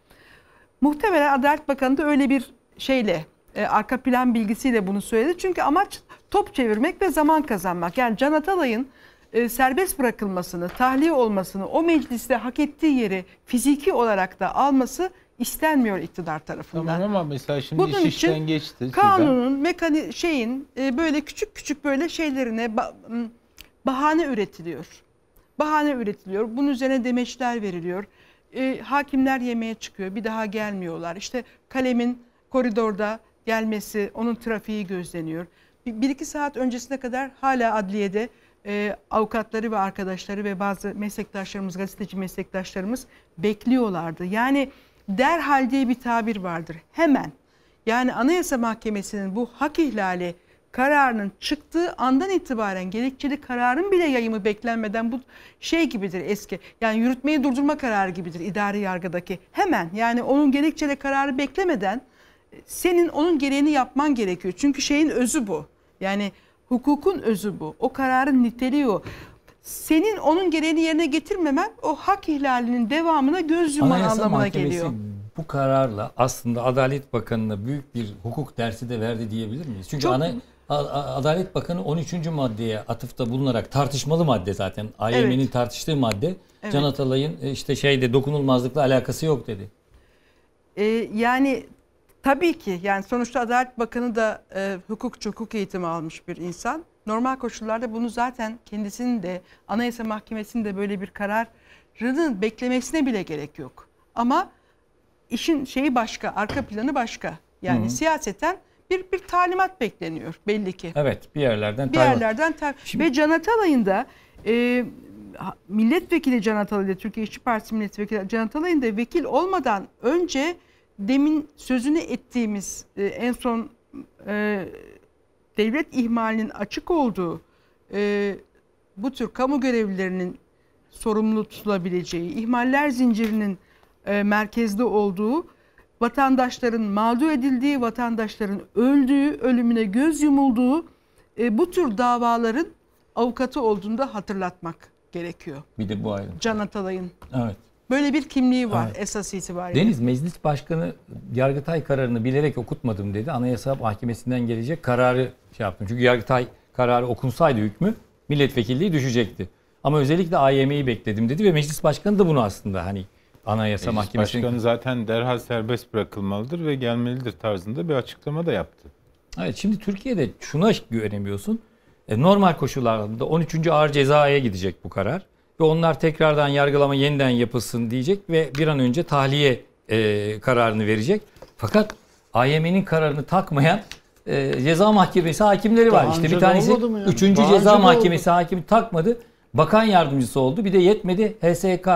Muhtemelen Adalet Bakanı da öyle bir şeyle e, arka plan bilgisiyle bunu söyledi. Çünkü amaç top çevirmek ve zaman kazanmak. Yani Can Atalay'ın e, serbest bırakılmasını, tahliye olmasını, o mecliste hak ettiği yeri fiziki olarak da alması istenmiyor iktidar tarafından. Tamam ama mesela şimdi Bunun iş işten için geçti. Kanunun, mekani şeyin e, böyle küçük küçük böyle şeylerine ba- bahane üretiliyor. Bahane üretiliyor. Bunun üzerine demeçler veriliyor. E, hakimler yemeğe çıkıyor. Bir daha gelmiyorlar. İşte kalemin koridorda gelmesi, onun trafiği gözleniyor. Bir, bir iki saat öncesine kadar hala adliyede e, avukatları ve arkadaşları ve bazı meslektaşlarımız, gazeteci meslektaşlarımız bekliyorlardı. Yani derhal diye bir tabir vardır. Hemen. Yani Anayasa Mahkemesi'nin bu hak ihlali kararının çıktığı andan itibaren gerekçeli kararın bile yayımı beklenmeden bu şey gibidir eski. Yani yürütmeyi durdurma kararı gibidir idari yargıdaki. Hemen yani onun gerekçeli kararı beklemeden senin onun gereğini yapman gerekiyor. Çünkü şeyin özü bu. Yani hukukun özü bu. O kararın niteliği o. Senin onun gereğini yerine getirmemen o hak ihlalinin devamına göz yumman Anayasa anlamına Mahkemesi geliyor. bu kararla aslında Adalet Bakanı'na büyük bir hukuk dersi de verdi diyebilir miyiz? Çünkü Çok- ana, Adalet Bakanı 13. maddeye atıfta bulunarak tartışmalı madde zaten. AYM'nin Evet. tartıştığı madde. Evet. Can Atalay'ın e, işte şeyde dokunulmazlıkla alakası yok dedi. Ee, yani tabii ki yani sonuçta Adalet Bakanı da e, hukukçu, hukuk eğitimi almış bir insan. Normal koşullarda bunu zaten kendisinin de Anayasa Mahkemesi'nin de böyle bir kararının beklemesine bile gerek yok. Ama işin şeyi başka, arka planı başka. Yani Hı hı. siyaseten bir bir talimat bekleniyor belli ki. Evet bir yerlerden bir talimat. yerlerden ta- ve Can Atalay'ın da e, milletvekili Can Atalay ile Türkiye İşçi Partisi milletvekili Can Atalay'ın da vekil olmadan önce demin sözünü ettiğimiz e, en son e, devlet ihmalinin açık olduğu e, bu tür kamu görevlilerinin sorumlu tutulabileceği, ihmaller zincirinin e, merkezde olduğu, vatandaşların mağdur edildiği, vatandaşların öldüğü, ölümüne göz yumulduğu e, bu tür davaların avukatı olduğunu da hatırlatmak gerekiyor. Bir de bu ayrım. Can Atalay'ın. Evet. Böyle bir kimliği var Evet. esas itibariyle. Deniz Meclis Başkanı Yargıtay kararını bilerek okutmadım dedi. Anayasa Mahkemesi'nden gelecek kararı şey yaptım. Çünkü Yargıtay kararı okunsaydı hükmü milletvekilliği düşecekti. Ama özellikle AYM'yi bekledim dedi ve Meclis Başkanı da bunu aslında hani Anayasa Meclis Mahkemesi'nin Başkanı zaten derhal serbest bırakılmalıdır ve gelmelidir tarzında bir açıklama da yaptı. Evet şimdi Türkiye'de şuna güvenemiyorsun. E, normal koşullarda 13. ağır cezaya gidecek bu karar. Ve onlar tekrardan yargılama yeniden yapılsın diyecek ve bir an önce tahliye e, kararını verecek. Fakat AYM'nin kararını takmayan e, ceza mahkemesi hakimleri var. Daha işte bir tanesi olmadı mı ya? 3. Daha ceza mahkemesi hakimi takmadı. Bakan yardımcısı oldu. Bir de yetmedi HSK.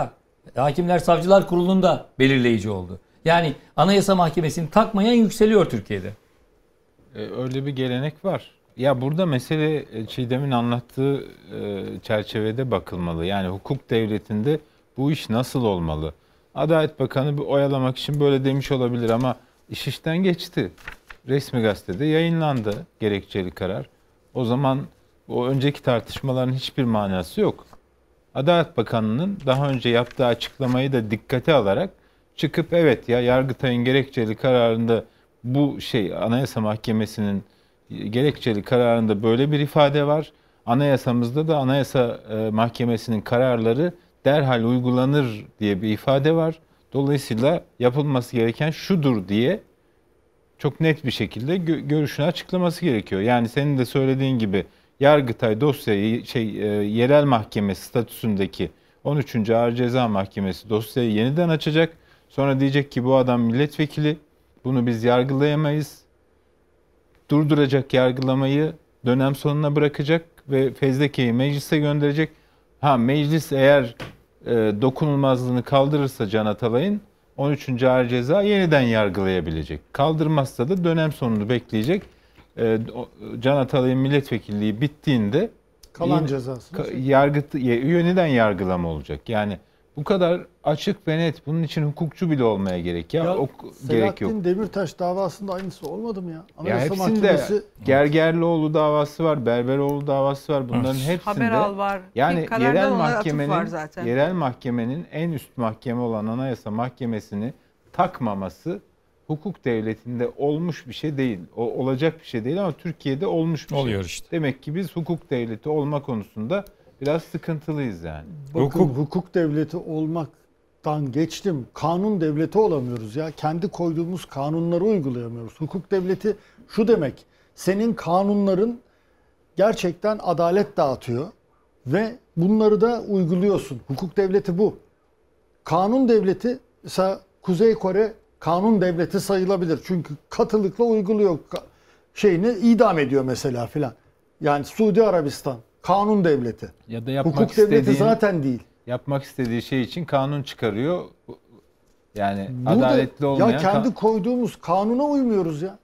Hakimler Savcılar Kurulu'nda belirleyici oldu. Yani Anayasa Mahkemesi'ni takmayan yükseliyor Türkiye'de. E, Öyle bir gelenek var. Ya burada mesele e, Çiğdem'in anlattığı e, çerçevede bakılmalı. Yani hukuk devletinde bu iş nasıl olmalı? Adalet Bakanı bir oyalamak için böyle demiş olabilir ama iş işten geçti. Resmi gazetede yayınlandı gerekçeli karar. O zaman o önceki tartışmaların hiçbir manası yok. Adalet Bakanı'nın daha önce yaptığı açıklamayı da dikkate alarak çıkıp evet ya Yargıtay'ın gerekçeli kararında bu şey Anayasa Mahkemesi'nin gerekçeli kararında böyle bir ifade var. Anayasamızda da Anayasa e, Mahkemesi'nin kararları derhal uygulanır diye bir ifade var. Dolayısıyla yapılması gereken şudur diye çok net bir şekilde gö- görüşünü açıklaması gerekiyor. Yani senin de söylediğin gibi Yargıtay dosyayı şey e, yerel mahkeme statüsündeki 13. Ağır Ceza Mahkemesi dosyayı yeniden açacak. Sonra diyecek ki bu adam milletvekili. Bunu biz yargılayamayız. Durduracak yargılamayı dönem sonuna bırakacak ve fezlekeyi meclise gönderecek. Ha meclis eğer e, dokunulmazlığını kaldırırsa Can Atalay'ın 13. Ağır Ceza yeniden yargılayabilecek. Kaldırmazsa da dönem sonunu bekleyecek. E, Can Atalay'ın milletvekilliği bittiğinde Kalan yine- cezası. ka- yargı yeniden yargılama olacak. Yani bu kadar açık ve net. Bunun için hukukçu bile olmaya gerek ya, Ya o gerek yok. Selahattin Demirtaş davasında aynısı olmadı mı ya? Ya Anayasa hepsinde Mahkemesi Gergerlioğlu davası var, Berberoğlu davası var. Bunların Evet. hepsinde Haberal var. yani yerel mahkemenin var zaten. yerel mahkemenin en üst mahkeme olan Anayasa Mahkemesi'ni takmaması hukuk devletinde olmuş bir şey değil. O olacak bir şey değil ama Türkiye'de olmuş bir Oluyor şey. işte. Demek ki biz hukuk devleti olma konusunda biraz sıkıntılıyız yani. Bakın hukuk, devleti olmaktan geçtim. Kanun devleti olamıyoruz ya. Kendi koyduğumuz kanunları uygulayamıyoruz. Hukuk devleti şu demek. Senin kanunların gerçekten adalet dağıtıyor ve bunları da uyguluyorsun. Hukuk devleti bu. Kanun devleti mesela Kuzey Kore kanun devleti sayılabilir. Çünkü katılıkla uyguluyor şeyini idam ediyor mesela filan. Yani Suudi Arabistan kanun devleti. Ya da yapmak Hukuk devleti zaten değil. Yapmak istediği şey için kanun çıkarıyor. Yani Burada- adaletli olmayan ya kendi ka- koyduğumuz kanuna uymuyoruz ya.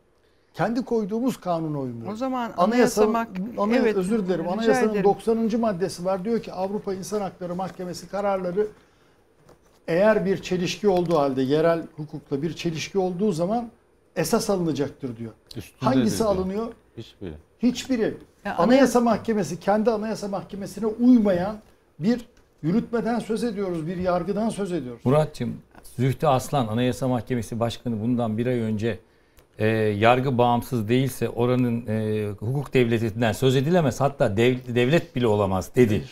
Kendi koyduğumuz kanuna uymuyoruz. O zaman Anayasa, anayasa anay- evet, özür dilerim. Anayasanın ederim. 90. maddesi var. Diyor ki Avrupa İnsan Hakları Mahkemesi kararları eğer bir çelişki olduğu halde yerel hukukla bir çelişki olduğu zaman esas alınacaktır diyor. Üstündedir Hangisi diyor. alınıyor? Hiçbiri. Hiçbiri. Ya anayasa Mahkemesi kendi Anayasa Mahkemesi'ne uymayan bir yürütmeden söz ediyoruz, bir yargıdan söz ediyoruz. Muratçım, Zühtü Aslan Anayasa Mahkemesi Başkanı bundan bir ay önce e, yargı bağımsız değilse oranın e, hukuk devletinden söz edilemez. Hatta dev- devlet bile olamaz dedi.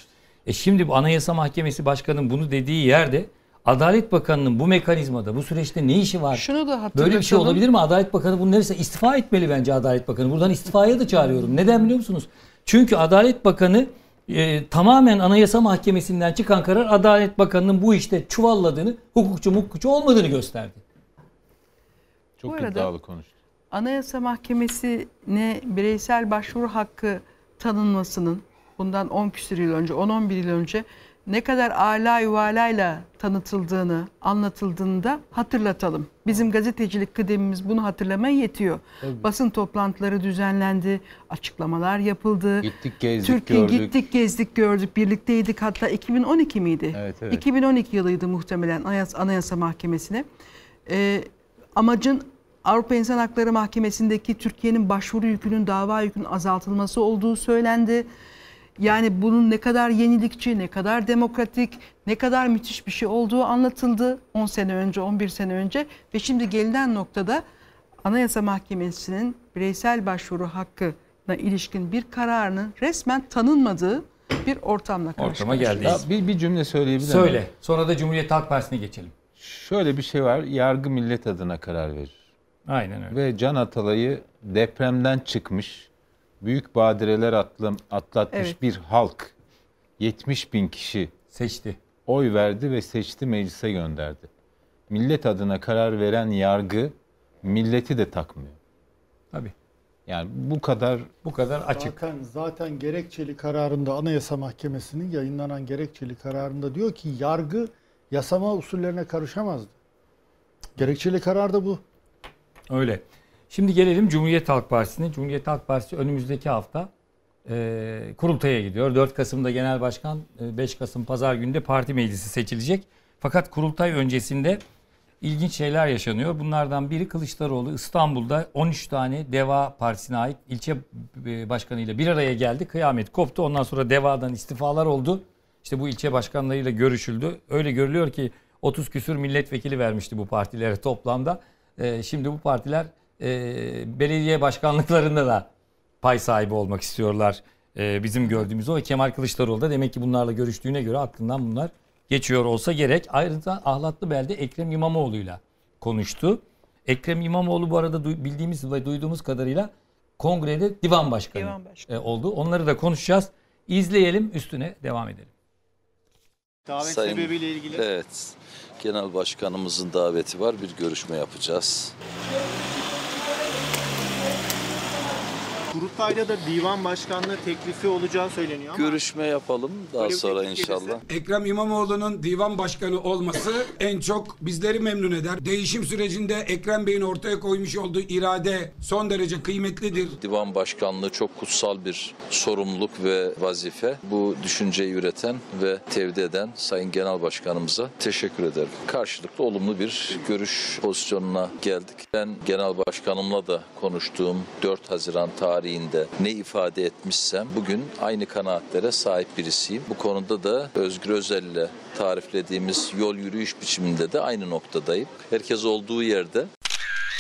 E şimdi bu Anayasa Mahkemesi Başkanı'nın bunu dediği yerde Adalet Bakanı'nın bu mekanizmada, bu süreçte ne işi var? Şunu da hatırlatalım. Böyle bir şey olabilir mi? Adalet Bakanı bunun neresi? istifa etmeli bence Adalet Bakanı. Buradan istifaya da çağırıyorum. Neden biliyor musunuz? Çünkü Adalet Bakanı e, tamamen Anayasa Mahkemesi'nden çıkan karar Adalet Bakanı'nın bu işte çuvalladığını, hukukçu mukukçu olmadığını gösterdi. Çok Bu arada- iddialı konuştu. Anayasa Mahkemesi'ne bireysel başvuru hakkı tanınmasının bundan 10 küsur yıl önce, 10-11 yıl önce ne kadar ala yuvalayla tanıtıldığını, anlatıldığını da hatırlatalım. Bizim gazetecilik kıdemimiz bunu hatırlamaya yetiyor. Tabii. Basın toplantıları düzenlendi, açıklamalar yapıldı. Gittik, gezdik, Türkiye gördük. gittik, gezdik, gördük. Birlikteydik hatta 2012 miydi? Evet, evet. 2012 yılıydı muhtemelen Anayasa, Anayasa Mahkemesi'ne. Ee, amacın Avrupa İnsan Hakları Mahkemesi'ndeki Türkiye'nin başvuru yükünün, dava yükünün azaltılması olduğu söylendi. Yani bunun ne kadar yenilikçi, ne kadar demokratik, ne kadar müthiş bir şey olduğu anlatıldı 10 sene önce, 11 sene önce ve şimdi gelinen noktada Anayasa Mahkemesi'nin bireysel başvuru hakkına ilişkin bir kararının resmen tanınmadığı bir ortamla karşı Ortama karşıyayız. geldiyiz. Ya bir, bir cümle söyleyebilir miyim? Söyle. Sonra da Cumhuriyet Halk Partisi'ne geçelim. Şöyle bir şey var. Yargı millet adına karar verir. Aynen öyle. Ve Can Atalay'ı depremden çıkmış, büyük badireler atlam, atlatmış Evet. bir halk, 70 bin kişi seçti. Oy verdi ve seçti meclise gönderdi. Millet adına karar veren yargı milleti de takmıyor. Tabii. Yani bu kadar bu kadar Zaten, zaten gerekçeli kararında Anayasa Mahkemesi'nin yayınlanan gerekçeli kararında diyor ki yargı yasama usullerine karışamazdı. Gerekçeli karar da bu. Öyle. Şimdi gelelim Cumhuriyet Halk Partisi'ne. Cumhuriyet Halk Partisi önümüzdeki hafta e, kurultaya gidiyor. 4 Kasım'da Genel Başkan, e, 5 Kasım Pazar günü de parti meclisi seçilecek. Fakat kurultay öncesinde ilginç şeyler yaşanıyor. Bunlardan biri Kılıçdaroğlu İstanbul'da 13 tane DEVA Partisi'ne ait ilçe e, başkanıyla bir araya geldi. Kıyamet koptu. Ondan sonra DEVA'dan istifalar oldu. İşte bu ilçe başkanlarıyla görüşüldü. Öyle görülüyor ki 30 küsür milletvekili vermişti bu partilere toplamda. E, şimdi bu partiler e, belediye başkanlıklarında da pay sahibi olmak istiyorlar. E, bizim gördüğümüz o. Kemal Kılıçdaroğlu da demek ki bunlarla görüştüğüne göre aklından bunlar geçiyor olsa gerek. Ayrıca Ahlatlıbel'de Ekrem İmamoğlu'yla konuştu. Ekrem İmamoğlu bu arada bildiğimiz ve duyduğumuz kadarıyla kongrede divan başkanı, Divan e, oldu. Onları da konuşacağız. İzleyelim üstüne devam edelim. Davet Sayın- sebebiyle ilgili. Evet. Genel Başkanımızın daveti var. Bir görüşme yapacağız. Kurultayda da divan başkanlığı teklifi olacağı söyleniyor ama Görüşme yapalım daha Böyle bir sonra inşallah. Ekrem İmamoğlu'nun divan başkanı olması en çok bizleri memnun eder. Değişim sürecinde Ekrem Bey'in ortaya koymuş olduğu irade son derece kıymetlidir. Divan başkanlığı çok kutsal bir sorumluluk ve vazife. Bu düşünceyi üreten ve tevdi eden Sayın Genel Başkanımıza teşekkür ederim. Karşılıklı olumlu bir görüş pozisyonuna geldik. Ben Genel Başkanımla da konuştuğum 4 Haziran tarihinde ne ifade etmişsem bugün aynı kanaatlere sahip birisiyim. Bu konuda da Özgür Özel'le tariflediğimiz yol yürüyüş biçiminde de aynı noktadayım. Herkes olduğu yerde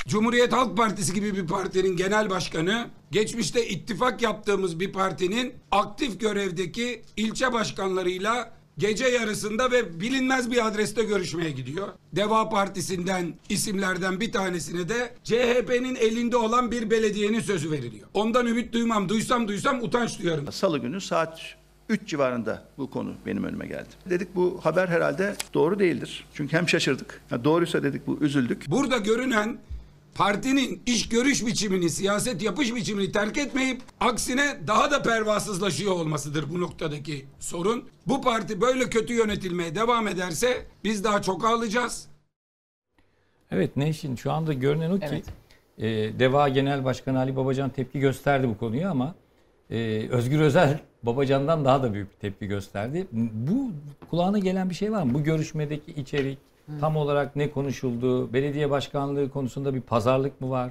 Cumhuriyet Halk Partisi gibi bir partinin genel başkanı, geçmişte ittifak yaptığımız bir partinin aktif görevdeki ilçe başkanlarıyla gece yarısında ve bilinmez bir adreste görüşmeye gidiyor. Deva Partisi'nden isimlerden bir tanesine de CHP'nin elinde olan bir belediyenin sözü veriliyor. Ondan ümit duymam, duysam duysam utanç duyarım. Salı günü saat 3 civarında bu konu benim önüme geldi. Dedik bu haber herhalde doğru değildir. Çünkü hem şaşırdık. Ya doğruysa dedik bu üzüldük. Burada görünen partinin iş görüş biçimini, siyaset yapış biçimini terk etmeyip aksine daha da pervasızlaşıyor olmasıdır bu noktadaki sorun. Bu parti böyle kötü yönetilmeye devam ederse biz daha çok ağlayacağız. Evet Nevşin şu anda görünen o ki Evet. e, Deva Genel Başkanı Ali Babacan tepki gösterdi bu konuya ama e, Özgür Özel Babacan'dan daha da büyük bir tepki gösterdi. Bu kulağına gelen bir şey var mı? Bu görüşmedeki içerik tam olarak ne konuşuldu? Belediye başkanlığı konusunda bir pazarlık mı var?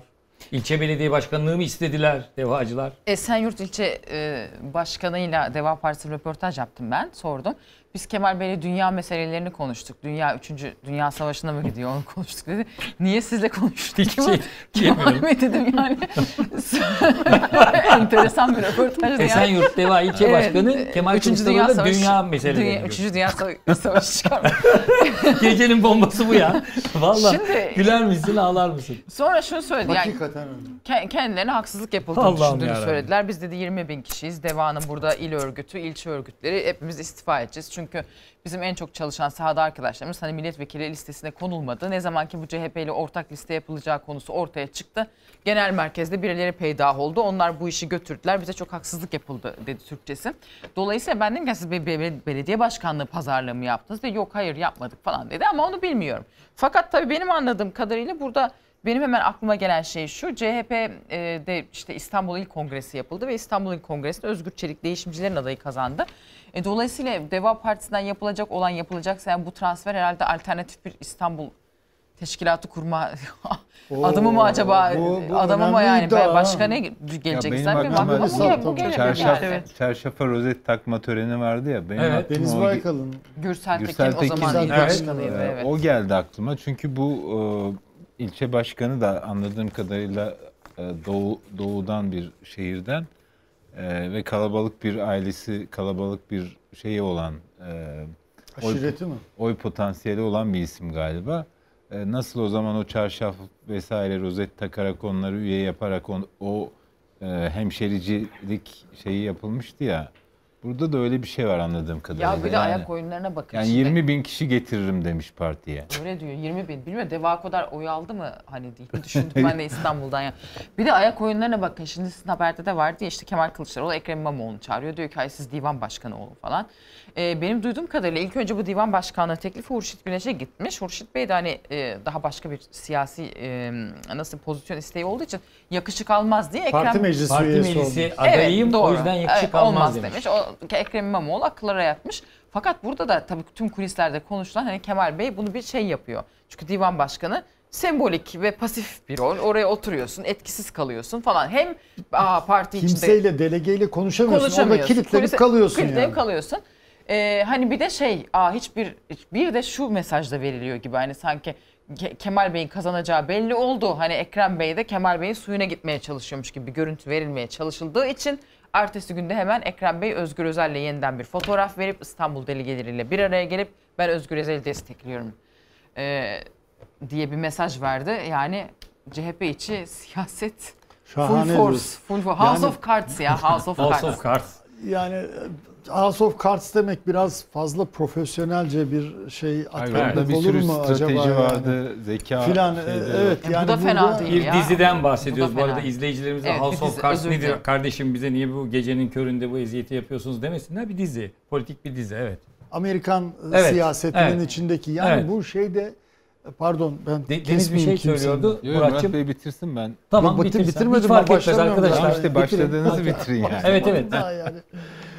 İlçe belediye başkanlığı mı istediler devacılar? Esenyurt ilçe e, başkanıyla Deva Partisi röportaj yaptım ben. Sordum. Biz Kemal Bey'le dünya meselelerini konuştuk. Dünya 3. Dünya Savaşı'na mı gidiyor onu konuştuk dedi. Niye sizle konuştuk? Hiç Kemal, şey Kemal. Bey dedim yani. Enteresan bir röportajdı yani. Esenyurt Deva ilçe başkanı Kemal Üçüncü Savaşı- dünya meselelerini Dünya. Üçüncü Dünya Sa- Savaşı çıkarmış. Gecenin bombası bu ya. Vallahi Şimdi- güler misin ağlar mısın? Sonra şunu söyledi yani Hakikaten öyle. ke- kendilerine haksızlık yapıldığını Allah'ım düşündüğünü yarabbim. söylediler. Biz dedi 20 bin kişiyiz. Deva'nın burada il örgütü, ilçe örgütleri hepimiz istifa edeceğiz. Çünkü bizim en çok çalışan sahada arkadaşlarımız hani milletvekili listesine konulmadı. Ne zaman ki bu CHP ile ortak liste yapılacağı konusu ortaya çıktı. Genel merkezde birileri peydah oldu. Onlar bu işi götürdüler. Bize çok haksızlık yapıldı dedi Türkçesi. Dolayısıyla ben dedim ki siz be- be- belediye başkanlığı pazarlığı mı yaptınız? Ve yok hayır yapmadık falan dedi ama onu bilmiyorum. Fakat tabii benim anladığım kadarıyla burada benim hemen aklıma gelen şey şu. CHP'de işte İstanbul İl Kongresi yapıldı ve İstanbul İl Kongresi'nde Özgür Çelik değişimcilerin adayı kazandı. E, dolayısıyla Deva Partisi'nden yapılacak olan yapılacaksa yani bu transfer herhalde alternatif bir İstanbul teşkilatı kurma adımı mı acaba bu- bu adamı mı yani iddia başka ne Ya gelecek benim sen aklıma bu, gel- bu gelebilir çarşaf, yani, çarşafa rozet takma töreni vardı ya. Benim Evet. aklıma Deniz Baykal'ın Gürsel Tekin, Gürsel o zaman Tekin, il evet. başkanıydı. Evet. O geldi aklıma çünkü bu e, ilçe başkanı da anladığım kadarıyla e, doğu, doğudan bir şehirden e, ve kalabalık bir ailesi, kalabalık bir şeyi olan e, oy, aşireti mi? oy potansiyeli olan bir isim galiba. E, nasıl o zaman o çarşaf vesaire rozet takarak onları üye yaparak on, o e, hemşericilik şeyi yapılmıştı ya. Burada da öyle bir şey var anladığım kadarıyla. Ya bir de Yani- ayak oyunlarına bakın. Yani şimdi. 20 bin kişi getiririm demiş partiye. Öyle diyor 20 bin. Bilmiyorum Deva kadar oy aldı mı hani diye düşündüm ben de İstanbul'dan ya. Bir de ayak oyunlarına bakın. Şimdi sizin haberde de vardı ya işte Kemal Kılıçdaroğlu Ekrem İmamoğlu'nu çağırıyor. Diyor ki hayır siz divan başkanı olun falan. Ee, benim duyduğum kadarıyla ilk önce bu divan başkanlığı teklifi Hurşit Güneş'e gitmiş. Hurşit Bey de hani e, daha başka bir siyasi e, nasıl pozisyon isteği olduğu için yakışık almaz diye Ekrem... Parti meclisi Parti üyesi meclisi adayıyım, o doğru. yüzden yakışık Evet, almaz demiş. demiş. O Ekrem İmamoğlu akıllara yatmış. Fakat burada da tabii tüm kulislerde konuşulan hani Kemal Bey bunu bir şey yapıyor. Çünkü divan başkanı sembolik ve pasif bir rol. Oraya oturuyorsun, etkisiz kalıyorsun falan. Hem aa, parti içinde Kimseyle, delegeyle konuşamıyorsun. Orada konuşamıyorsun. kilitlenip Kulise- kalıyorsun kilitlenip yani. kalıyorsun. Ee, hani bir de şey, aa, hiçbir bir de şu mesaj da veriliyor gibi hani sanki Ke- Kemal Bey'in kazanacağı belli oldu. Hani Ekrem Bey de Kemal Bey'in suyuna gitmeye çalışıyormuş gibi bir görüntü verilmeye çalışıldığı için ertesi günde hemen Ekrem Bey Özgür Özel'le yeniden bir fotoğraf verip İstanbul delegeleriyle bir araya gelip ben Özgür Özel'i destekliyorum ee, diye bir mesaj verdi. Yani CHP içi siyaset Şahane full force, diyorsun. full force. House Yani- of Cards ya, House of Cards. Yani House of Cards demek biraz fazla profesyonelce bir şey atfetmek olur sürü mu strateji acaba yani? vardı, zeka Filan, e, evet E, bu yani da fena burada- değil Bir ya. diziden bahsediyoruz. Bu Bu, da arada izleyicilerimize Evet, House of Cards özür nedir? Kardeşim bize niye bu gecenin köründe bu eziyeti yapıyorsunuz demesinler. Bir dizi. Politik bir dizi evet. Amerikan e, Evet, siyasetinin evet. içindeki yani Evet. bu şeyde pardon ben De- Deniz bir şey söylüyordu. Yok. Murat Bey bitirsin ben. Tamam Yok, bitir- bitirmedim, ben etmez başlamıyorum arkadaşlar. daha. İşte başladığınızı bitirin yani. Evet evet.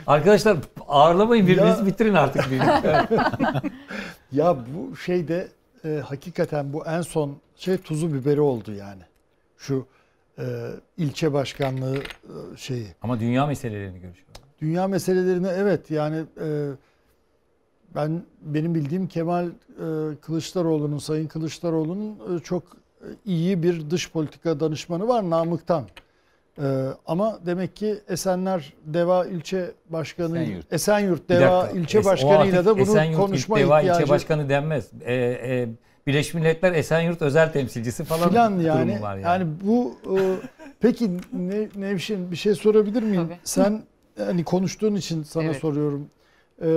Arkadaşlar ağırlamayın birbirinizi Ya- bitirin artık. Ya bu şeyde e, hakikaten bu en son şey tuzu biberi oldu yani. Şu e, ilçe başkanlığı e, şeyi. Ama dünya meselelerini görüşüyoruz. Dünya meselelerini evet yani e, ben benim bildiğim Kemal e, Kılıçdaroğlu'nun Sayın Kılıçdaroğlu'nun e, çok e, iyi bir dış politika danışmanı var Namık'tan. E, ama demek ki Esenler Deva ilçe başkanı Esenyurt. Esenyurt Deva dakika. ilçe Es- başkanıyla da bunu Esenyurt konuşma Deva ihtiyacı ilçe başkanı denmez. Ee, e, Birleşmiş Milletler Esenyurt özel temsilcisi falan filan yani. durumu var yani. yani. bu e, peki ne, Nevşin bir şey sorabilir miyim? Tabii. Sen hani konuştuğun için sana Evet. soruyorum. E,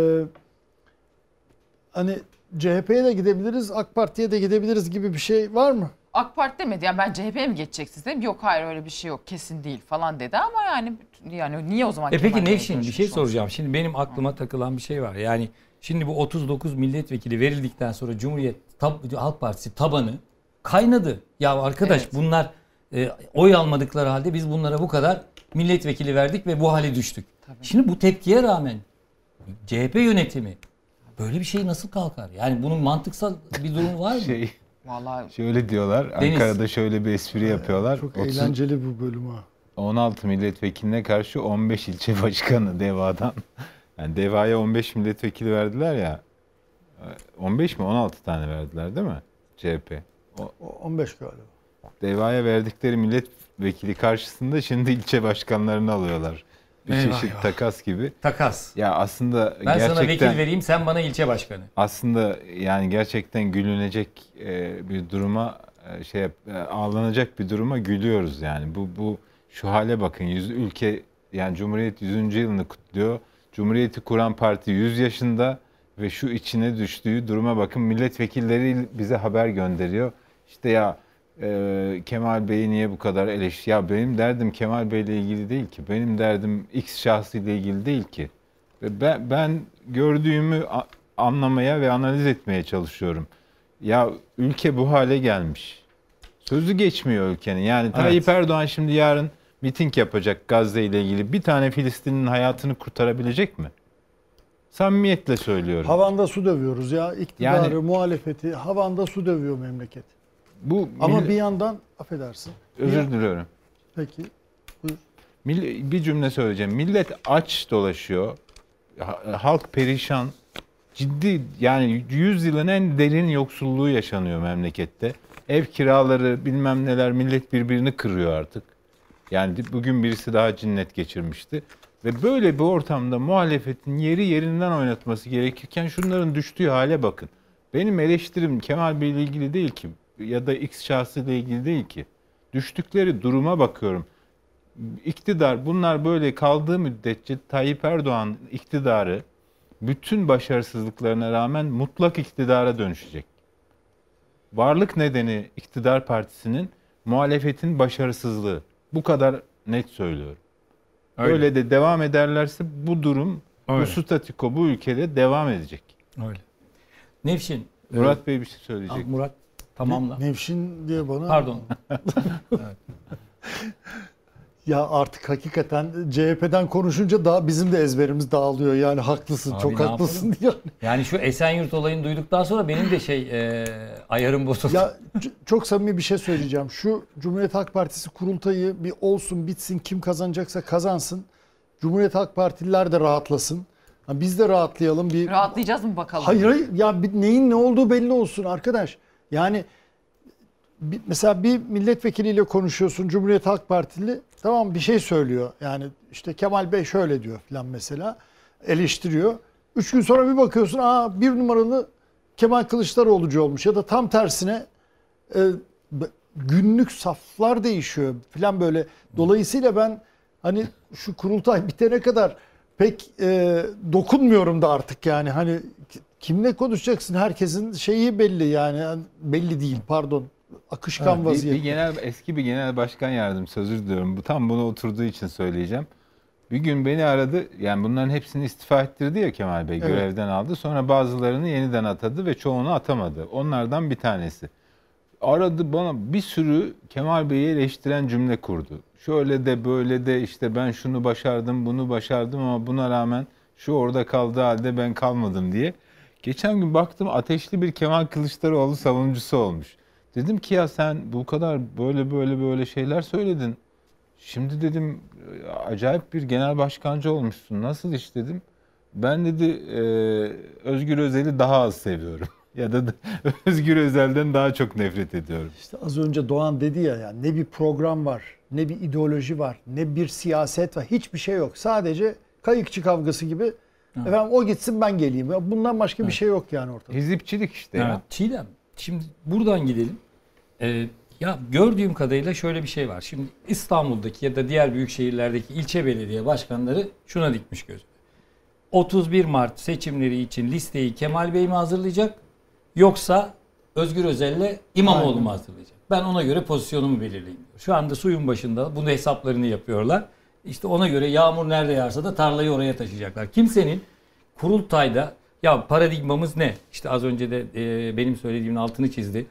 hani CHP'ye de gidebiliriz, AK Parti'ye de gidebiliriz gibi bir şey var mı? AK Parti demedi. Yani ben CHP'ye mi geçeceksiniz dedim. Yok hayır öyle bir şey yok. Kesin değil falan dedi ama yani yani niye o zaman E peki Nevşin bir şey soracağım. Şimdi benim aklıma takılan bir şey var. Yani şimdi bu 39 milletvekili verildikten sonra Cumhuriyet Tab- Halk Partisi tabanı kaynadı. Ya arkadaş Evet. bunlar e, oy almadıkları halde biz bunlara bu kadar milletvekili verdik ve bu hale düştük. Şimdi bu tepkiye rağmen CHP yönetimi böyle bir şey nasıl kalkar? Yani bunun mantıksal bir durum var mı? Şey, Vallahi şöyle diyorlar. Deniz. Ankara'da şöyle bir espri yapıyorlar. Çok 30 eğlenceli bu bölüm ha. 16 milletvekiline karşı 15 ilçe başkanı Deva'dan. Yani Deva'ya 15 milletvekili verdiler ya. 15 mi 16 tane verdiler değil mi? CHP. O- O 15 galiba. Deva'ya verdikleri milletvekili karşısında şimdi ilçe başkanlarını alıyorlar. Bir Eyvah çeşit eyvah. takas gibi. Takas. Ya aslında Ben gerçekten sana vekil vereyim sen bana ilçe başkanı. aslında yani gerçekten gülünecek e, bir duruma e, şey e, ağlanacak bir duruma gülüyoruz yani. Bu bu şu hale bakın. Yüz, ülke yani Cumhuriyet 100. yılını kutluyor. Cumhuriyeti kuran parti 100 yaşında ve şu içine düştüğü duruma bakın. Milletvekilleri bize haber gönderiyor. İşte ya e, Kemal Bey'i niye bu kadar eleş? Ya benim derdim Kemal Bey'le ilgili değil ki. Benim derdim X şahsıyla ilgili değil ki. Ben, ben gördüğümü anlamaya ve analiz etmeye çalışıyorum. Ya ülke bu hale gelmiş. Sözü geçmiyor ülkenin. Yani Tayyip Erdoğan şimdi yarın miting yapacak Gazze ile ilgili. Bir tane Filistin'in hayatını kurtarabilecek mi? Samimiyetle söylüyorum. Havanda su dövüyoruz ya. İktidarı, Yani- muhalefeti havanda su dövüyor memleket. Bu Ama milli- bir yandan affedersin. özür Bir- diliyorum. Peki. Buyur. Mill- bir cümle söyleyeceğim. Millet aç dolaşıyor. Ha- Halk perişan. Ciddi yani 100 yılın en derin yoksulluğu yaşanıyor memlekette. Ev kiraları bilmem neler millet birbirini kırıyor artık. Yani bugün birisi daha cinnet geçirmişti. Ve böyle bir ortamda muhalefetin yeri yerinden oynatması gerekirken şunların düştüğü hale bakın. Benim eleştirim Kemal Bey ile ilgili değil ki ya da X şahsıyla ilgili değil ki. Düştükleri duruma bakıyorum. iktidar bunlar böyle kaldığı müddetçe Tayyip Erdoğan iktidarı bütün başarısızlıklarına rağmen mutlak iktidara dönüşecek. Varlık nedeni iktidar partisinin muhalefetin başarısızlığı. Bu kadar net söylüyorum. Öyle. Öyle, de devam ederlerse bu durum, Öyle. bu statiko bu ülkede devam edecek. Öyle. Nevşin. Murat e, Bey bir şey söyleyecek. Ah, Murat tamamla. Ne- Nevşin diye bana. Pardon. Ya artık hakikaten CHP'den konuşunca daha bizim de ezberimiz dağılıyor. Yani haklısın, Abi çok haklısın diyor. Yani şu Esenyurt olayını duyduktan sonra benim de şey e, ayarım bozuldu. Ya çok samimi bir şey söyleyeceğim. Şu Cumhuriyet Halk Partisi kurultayı bir olsun bitsin kim kazanacaksa kazansın. Cumhuriyet Halk Partililer de rahatlasın. Ha, biz de rahatlayalım. Bir Rahatlayacağız mı bakalım? Hayır hayır ya bir, neyin ne olduğu belli olsun arkadaş. Yani mesela bir milletvekiliyle konuşuyorsun Cumhuriyet Halk Partili tamam bir şey söylüyor. Yani işte Kemal Bey şöyle diyor falan mesela eleştiriyor. Üç gün sonra bir bakıyorsun aa bir numaralı Kemal Kılıçdaroğlu'cu olmuş ya da tam tersine e, günlük saflar değişiyor falan böyle. Dolayısıyla ben hani şu kurultay bitene kadar pek e, dokunmuyorum da artık yani hani kimle konuşacaksın herkesin şeyi belli yani belli değil pardon akışkan Bir- vaziyette. Bir, genel eski bir genel başkan yardımcısı özür diliyorum. Bu tam buna oturduğu için söyleyeceğim. Bir gün beni aradı. Yani bunların hepsini istifa ettirdi ya Kemal Bey. Evet. Görevden aldı. Sonra bazılarını yeniden atadı ve çoğunu atamadı. Onlardan bir tanesi. Aradı bana bir sürü Kemal Bey'i eleştiren cümle kurdu. Şöyle de böyle de işte ben şunu başardım, bunu başardım ama buna rağmen şu orada kaldığı halde ben kalmadım diye. Geçen gün baktım ateşli bir Kemal Kılıçdaroğlu savunucusu olmuş. Dedim ki ya sen bu kadar böyle böyle böyle şeyler söyledin. Şimdi dedim acayip bir genel başkancı olmuşsun. Nasıl iş dedim. Ben dedi e, Özgür Özel'i daha az seviyorum. ya da Özgür Özel'den daha çok nefret ediyorum. İşte az önce Doğan dedi ya yani ne bir program var, ne bir ideoloji var, ne bir siyaset var. Hiçbir şey yok. Sadece kayıkçı kavgası gibi. Efendim o gitsin ben geleyim. Ya Bundan başka bir şey yok yani ortada. Hizipçilik işte Evet. Çiğdem şimdi buradan gidelim. Ee, ya gördüğüm kadarıyla şöyle bir şey var. Şimdi İstanbul'daki ya da diğer büyük şehirlerdeki ilçe belediye başkanları şuna dikmiş gözü. 31 Mart seçimleri için listeyi Kemal Bey mi hazırlayacak yoksa Özgür Özel'le İmamoğlu mu hazırlayacak? Ben ona göre pozisyonumu belirleyeyim. Şu anda suyun başında bunu hesaplarını yapıyorlar. İşte ona göre yağmur nerede yağarsa da tarlayı oraya taşıyacaklar. Kimsenin kurultayda ya paradigmamız ne? İşte az önce de e, benim söylediğimin altını çizdi.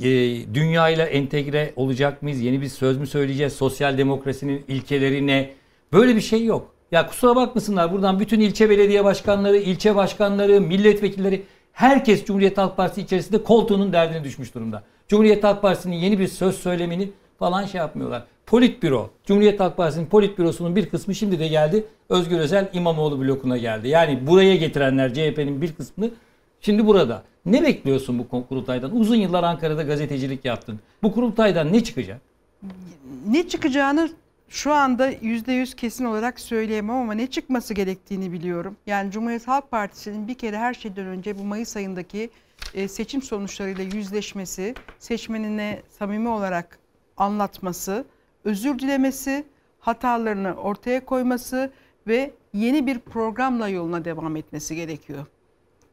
E, dünyayla entegre olacak mıyız? Yeni bir söz mü söyleyeceğiz? Sosyal demokrasinin ilkeleri ne? Böyle bir şey yok. Ya kusura bakmasınlar buradan bütün ilçe belediye başkanları, ilçe başkanları, milletvekilleri herkes Cumhuriyet Halk Partisi içerisinde koltuğunun derdine düşmüş durumda. Cumhuriyet Halk Partisi'nin yeni bir söz söylemini falan şey yapmıyorlar. Politbüro, Cumhuriyet Halk Partisi'nin politbürosunun bir kısmı şimdi de geldi. Özgür Özel İmamoğlu blokuna geldi. Yani buraya getirenler CHP'nin bir kısmını şimdi burada. Ne bekliyorsun bu kurultaydan? Uzun yıllar Ankara'da gazetecilik yaptın. Bu kurultaydan ne çıkacak? Ne çıkacağını şu anda %100 kesin olarak söyleyemem ama ne çıkması gerektiğini biliyorum. Yani Cumhuriyet Halk Partisi'nin bir kere her şeyden önce bu Mayıs ayındaki e, seçim sonuçlarıyla yüzleşmesi, seçmenine samimi olarak anlatması, özür dilemesi, hatalarını ortaya koyması ve yeni bir programla yoluna devam etmesi gerekiyor.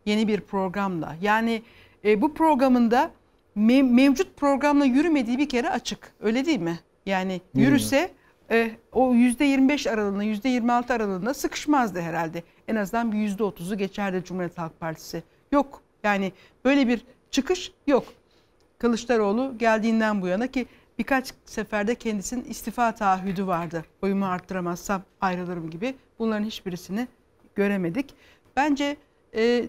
Yeni bir programla. Yani e, bu programında me- mevcut programla yürümediği bir kere açık. Öyle değil mi? Yani yürüse e, o %25 aralığında, %26 aralığında sıkışmazdı herhalde. En azından bir %30'u geçerdi Cumhuriyet Halk Partisi. Yok. Yani böyle bir çıkış yok. Kılıçdaroğlu geldiğinden bu yana ki birkaç seferde kendisinin istifa taahhüdü vardı. Oyumu arttıramazsam ayrılırım gibi. Bunların hiçbirisini göremedik. Bence e,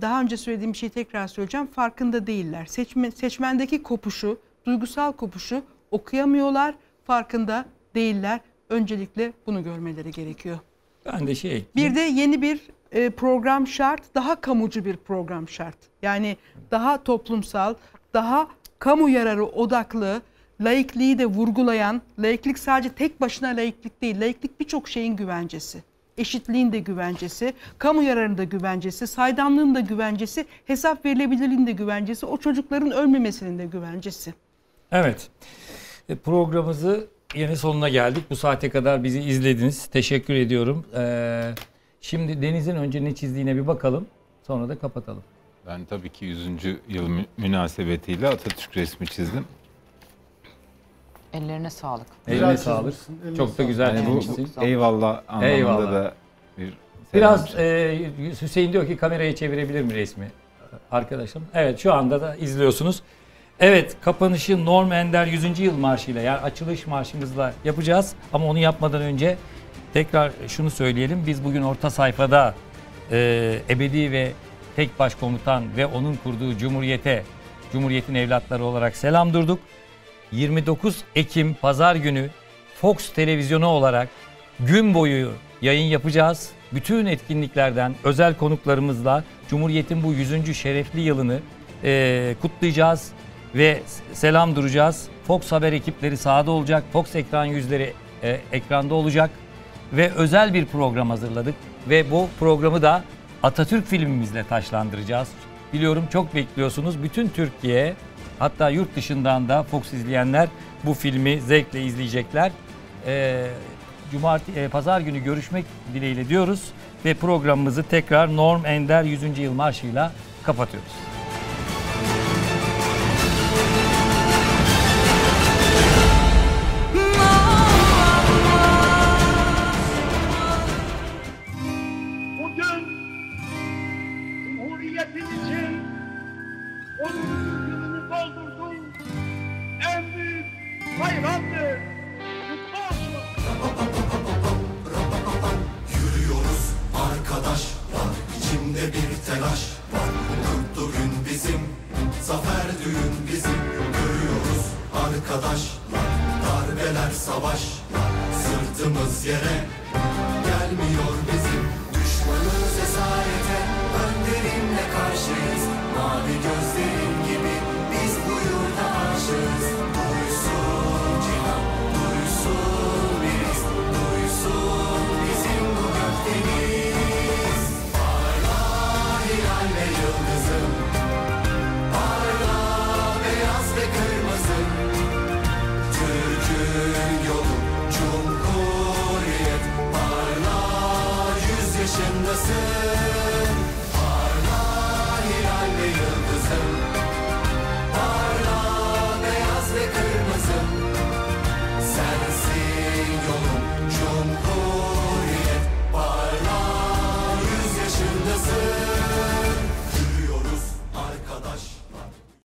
daha önce söylediğim bir şeyi tekrar söyleyeceğim. Farkında değiller. Seçme, seçmendeki kopuşu, duygusal kopuşu okuyamıyorlar. Farkında değiller. Öncelikle bunu görmeleri gerekiyor. Ben de şey. Bir de yeni bir e, program şart, daha kamucu bir program şart. Yani daha toplumsal, daha kamu yararı odaklı, laikliği de vurgulayan, laiklik sadece tek başına laiklik değil, laiklik birçok şeyin güvencesi. Eşitliğin de güvencesi, kamu yararının da güvencesi, saydamlığın da güvencesi, hesap verilebilirliğin de güvencesi, o çocukların ölmemesinin de güvencesi. Evet. E, Programımızı yine sonuna geldik. Bu saate kadar bizi izlediniz. Teşekkür ediyorum. Ee, şimdi Deniz'in önce ne çizdiğine bir bakalım. Sonra da kapatalım. Ben tabii ki 100. yıl mü- münasebetiyle Atatürk resmi çizdim. Ellerine sağlık. Eline sağlık. Çok da güzel Yani bu- çizmişsin. eyvallah anlamında Eyvallah. da bir Biraz e, Hüseyin diyor ki kamerayı çevirebilir mi resmi arkadaşım? Evet şu anda da izliyorsunuz. Evet kapanışı Norm Ender 100. Yıl Marşı'yla yani açılış marşımızla yapacağız. Ama onu yapmadan önce tekrar şunu söyleyelim. Biz bugün orta sayfada e, ebedi ve tek başkomutan ve onun kurduğu cumhuriyete, cumhuriyetin evlatları olarak selam durduk. 29 Ekim pazar günü Fox televizyonu olarak gün boyu yayın yapacağız. Bütün etkinliklerden özel konuklarımızla Cumhuriyet'in bu 100. şerefli yılını eee, kutlayacağız ve selam duracağız. Fox Haber ekipleri sahada olacak. Fox ekran yüzleri e, ekranda olacak ve özel bir program hazırladık ve bu programı da Atatürk filmimizle taşlandıracağız. Biliyorum çok bekliyorsunuz. Bütün Türkiye hatta yurt dışından da Fox izleyenler bu filmi zevkle izleyecekler. Ee, Cumartesi, e, pazar günü görüşmek dileğiyle diyoruz ve programımızı tekrar Norm Ender 100. Yıl Marşı'yla kapatıyoruz.